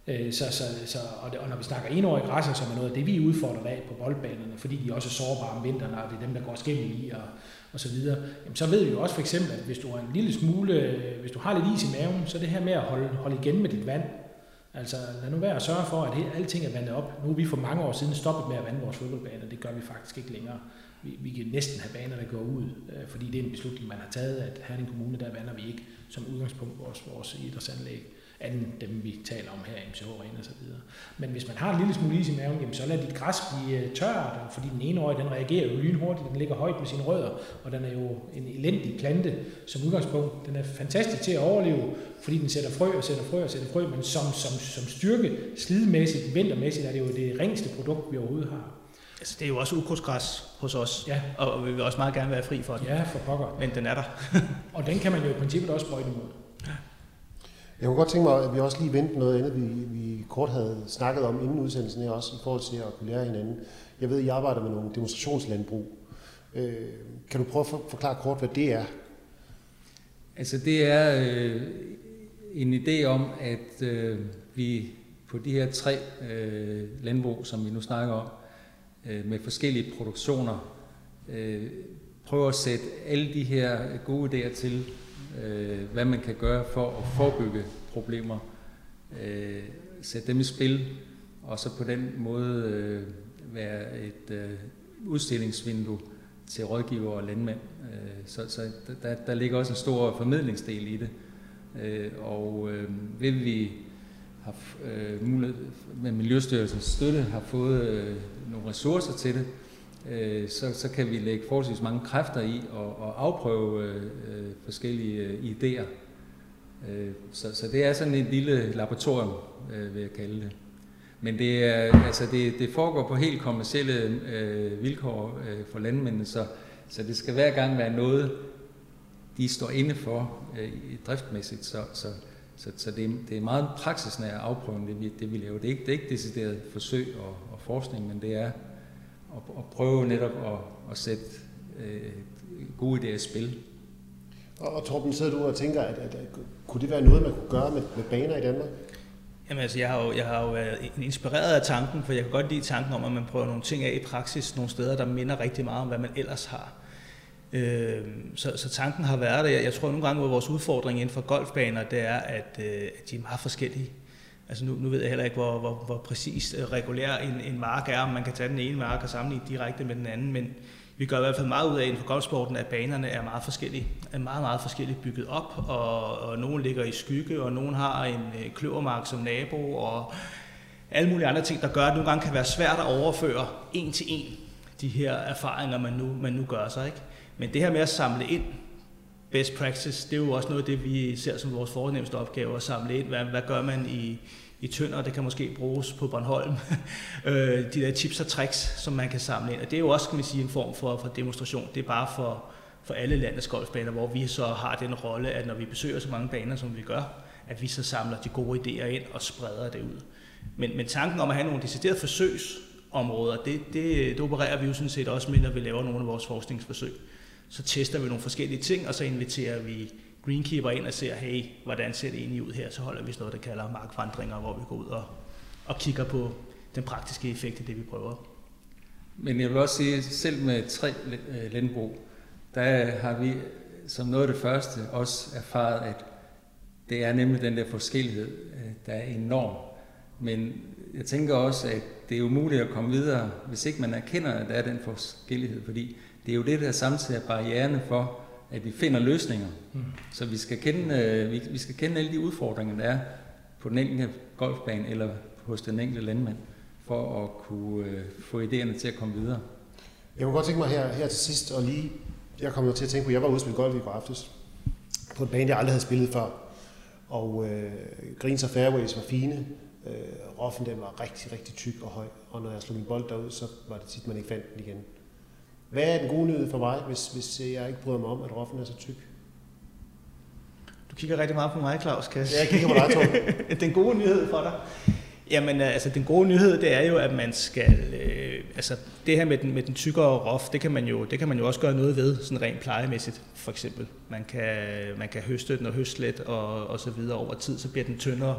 Øh, så, så, så, og, det, og når vi snakker enårige græsser, som er noget af det, vi udfordrer af på boldbanerne, fordi de også er sårbare om vinteren, og det er dem, der går skimmel i, og, og så videre, jamen, så ved vi jo også for eksempel, at hvis du har en lille smule, øh, hvis du har lidt is i maven, så det her med at holde, holde igen med dit vand, Altså lad nu være at sørge for, at hele, alting er vandet op. Nu er vi for mange år siden stoppet med at vande vores fodboldbaner. Det gør vi faktisk ikke længere. Vi, vi kan næsten have baner, der går ud, øh, fordi det er en beslutning, man har taget, at her i en kommune, der vander vi ikke som udgangspunkt vores, vores idrætsanlæg anden dem, vi taler om her, MCH Arena og så videre. Men hvis man har en lille smule is i maven, jamen, så lad dit græs blive øh, tørt, fordi den ene øje, den reagerer jo lynhurtigt, den ligger højt med sine rødder, og den er jo en elendig plante som udgangspunkt. Den er fantastisk til at overleve, fordi den sætter frø og sætter frø og sætter frø, men som, som, som styrke, slidmæssigt, vintermæssigt, er det jo det ringeste produkt, vi overhovedet har. Altså, det er jo også ukrudtsgræs hos os, Ja, og vi vil også meget gerne være fri for den. ja for pokker. Men den er der. Og den kan man jo i princippet også sprøjte imod. Jeg kunne godt tænke mig, at vi også lige vendte noget andet, vi, vi kort havde snakket om inden udsendelsen her også, i forhold til at kunne lære hinanden. Jeg ved, at I arbejder med nogle demonstrationslandbrug. Øh, kan du prøve at forklare kort, hvad det er? Altså det er øh, en idé om, at øh, vi på de her tre øh, landbrug, som vi nu snakker om, øh, med forskellige produktioner, øh, prøver at sætte alle de her gode idéer til, øh, hvad man kan gøre for at forebygge problemer, øh, sætte dem i spil, og så på den måde øh, være et øh, udstillingsvindue til rådgiver og landmænd. Øh, Så, så der, der ligger også en stor formidlingsdel i det. Øh, Og øh, vil vi har øh, mulighed med Miljøstyrelsens støtte har fået øh, nogle ressourcer til det, øh, så, så kan vi lægge forholdsvis mange kræfter i og, og afprøve øh, øh, forskellige øh, idéer. Øh, så, så det er sådan et lille laboratorium, øh, vil jeg kalde det. Men det, er, altså det, det foregår på helt kommercielle øh, vilkår øh, for landmændene, så, så det skal hver gang være noget, de står inde for øh, driftmæssigt. Så, så, så, så det, er, det er meget praksisnær afprøvning, det vi, det vi laver. Det er ikke, det er ikke decideret forsøg og, og forskning, men det er at, at prøve netop at, at sætte øh, gode idéer i spil. Og, og Torben, sidder du og tænker, at, at, at kunne det være noget, man kunne gøre med, med baner i Danmark? Jamen altså, jeg har, jo, jeg har jo været inspireret af tanken, for jeg kan godt lide tanken om, at man prøver nogle ting af i praksis, nogle steder, der minder rigtig meget om, hvad man ellers har. Øh, så, så tanken har været der. Jeg, jeg tror nogle gange, at vores udfordring inden for golfbaner, det er, at, øh, at de er meget forskellige. Altså nu, nu ved jeg heller ikke, hvor, hvor, hvor præcis øh, regulær en, en mark er, om man kan tage den ene mark og sammenligne direkte med den anden, men vi gør i hvert fald meget ud af inden for golfsporten, at banerne er meget forskellige. Er meget, meget forskelligt bygget op, og, og nogen ligger i skygge, og nogen har en øh, kløvermark som nabo, og alle mulige andre ting, der gør, at nogle gange kan være svært at overføre en til en de her erfaringer, man nu, man nu gør sig. Ikke? Men det her med at samle ind best practice, det er jo også noget af det, vi ser som vores fornemmeste opgave, at samle ind. Hvad, hvad gør man i, i Tønder? Det kan måske bruges på Bornholm. Øh, de der tips og tricks, som man kan samle ind. Og det er jo også, kan man sige, en form for, for demonstration. Det er bare for, for alle landets golfbaner, hvor vi så har den rolle, at når vi besøger så mange baner, som vi gør, at vi så samler de gode idéer ind og spreder det ud. Men, men tanken om at have nogle deciderede forsøgsområder, det, det, det opererer vi jo sådan set også med, når vi laver nogle af vores forskningsforsøg. Så tester vi nogle forskellige ting, og så inviterer vi greenkeeper ind og ser, hey, hvordan ser det egentlig ud her? Så holder vi sådan noget, der kalder markvandringer, hvor vi går ud og, og kigger på den praktiske effekt af det, vi prøver. Men jeg vil også sige, at selv med tre landbrug, der har vi som noget af det første også erfaret, at det er nemlig den der forskellighed, øh, der er enorm. Men jeg tænker også, at det er umuligt at komme videre, hvis ikke man erkender, at der er den forskellighed, fordi det er jo det, der samtidig er barriererne for, at vi finder løsninger. Mm. Så vi skal, kende, øh, vi, vi skal kende alle de udfordringer, der er på den enkelte golfbane eller hos den enkelte landmand, for at kunne øh, få idéerne til at komme videre. Jeg kunne godt tænke mig her, her til sidst, og lige, jeg kom jo til at tænke på, at jeg var ude og spille golf i går aftes, på en bane, jeg aldrig havde spillet før. Og øh, greens og fairways var fine. Øh, roffen den var rigtig, rigtig tyk og høj. Og når jeg slog min bold derud, så var det tit, man ikke fandt den igen. Hvad er den gode nyhed for mig, hvis, hvis jeg ikke bryder mig om, at roffen er så tyk? Du kigger rigtig meget på mig, Claus. Kan jeg Ja, jeg kigger på dig, Torben. den gode nyhed for dig? Jamen, øh, altså den gode nyhed, det er jo, at man skal, øh, altså det her med den, med den tykkere rof, det kan, man jo, det kan man jo også gøre noget ved, sådan rent plejemæssigt, for eksempel. Man kan, man kan høste den og høste let og, og så videre over tid, så bliver den tyndere.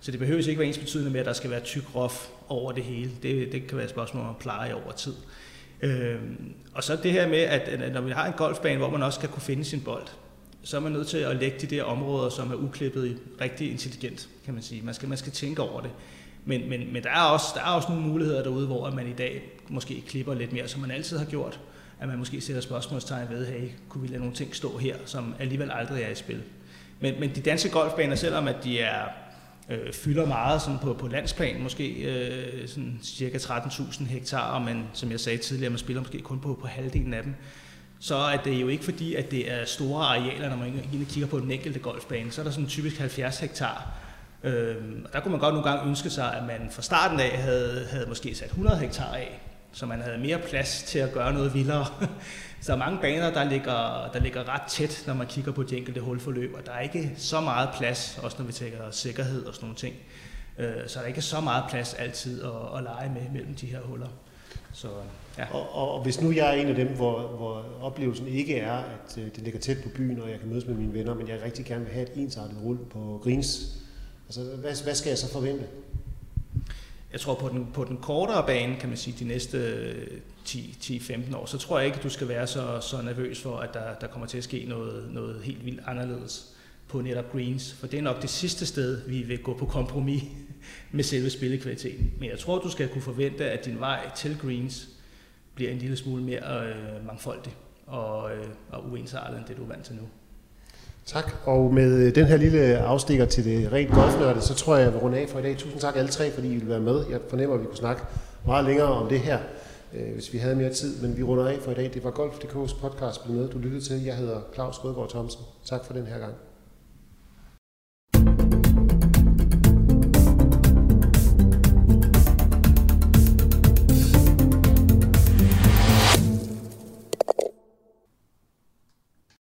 Så det behøver ikke være ens betydende med, at der skal være tyk rof over det hele. Det, det kan være et spørgsmål om pleje over tid. Øh, Øhm, og så det her med, at, at når vi har en golfbane, hvor man også skal kunne finde sin bold, så er man nødt til at lægge de der områder, som er uklippet rigtig intelligent, kan man sige. Man skal, man skal tænke over det. Men, men, men der, er også, der er også nogle muligheder derude, hvor man i dag måske klipper lidt mere, som man altid har gjort. At man måske sætter spørgsmålstegn ved, hey, kunne vi lade nogle ting stå her, som alligevel aldrig er i spil. Men, men de danske golfbaner, selvom at de er øh, fylder meget sådan på, på landsplan, måske øh, sådan cirka 13.000 hektar, men som jeg sagde tidligere, man spiller måske kun på, på halvdelen af dem, så er det jo ikke fordi, at det er store arealer, når man kigger på den enkelte golfbane. Så er der sådan typisk 70 hektar. Øh, og der kunne man godt nogle gange ønske sig, at man fra starten af havde, havde måske sat 100 hektar af, så man havde mere plads til at gøre noget vildere. så mange baner, der ligger, der ligger ret tæt, når man kigger på de enkelte hulforløb, og der er ikke så meget plads, også når vi tænker sikkerhed og sådan nogle ting. Øh, så der er ikke så meget plads altid at, at lege med mellem de her huller. Så, ja. og, og, hvis nu jeg er en af dem, hvor, hvor oplevelsen ikke er, at øh, det ligger tæt på byen, og jeg kan mødes med mine venner, men jeg rigtig gerne vil have et ensartet rull på Greens, altså hvad, hvad skal jeg så forvente? Jeg tror på den, på den kortere bane, kan man sige, de næste 10-15 år, så tror jeg ikke, du skal være så, så nervøs for, at der, der kommer til at ske noget, noget helt vildt anderledes på netop greens. For det er nok det sidste sted, vi vil gå på kompromis med selve spillekvaliteten. Men jeg tror, du skal kunne forvente, at din vej til greens bliver en lille smule mere øh, mangfoldig og, øh, og uensartet end det, du er vant til nu. Tak, og med øh, den her lille afstikker til det rent golfnørde, så tror jeg, jeg vil runde af for i dag. Tusind tak alle tre, fordi I vil være med. Jeg fornemmer, at vi kunne snakke meget længere om det her, øh, hvis vi havde mere tid, men vi runder af for i dag. Det var Golf.dk's podcast, blev med, du lyttede til. Jeg hedder Claus Rødgaard Thomsen. Tak for den her gang.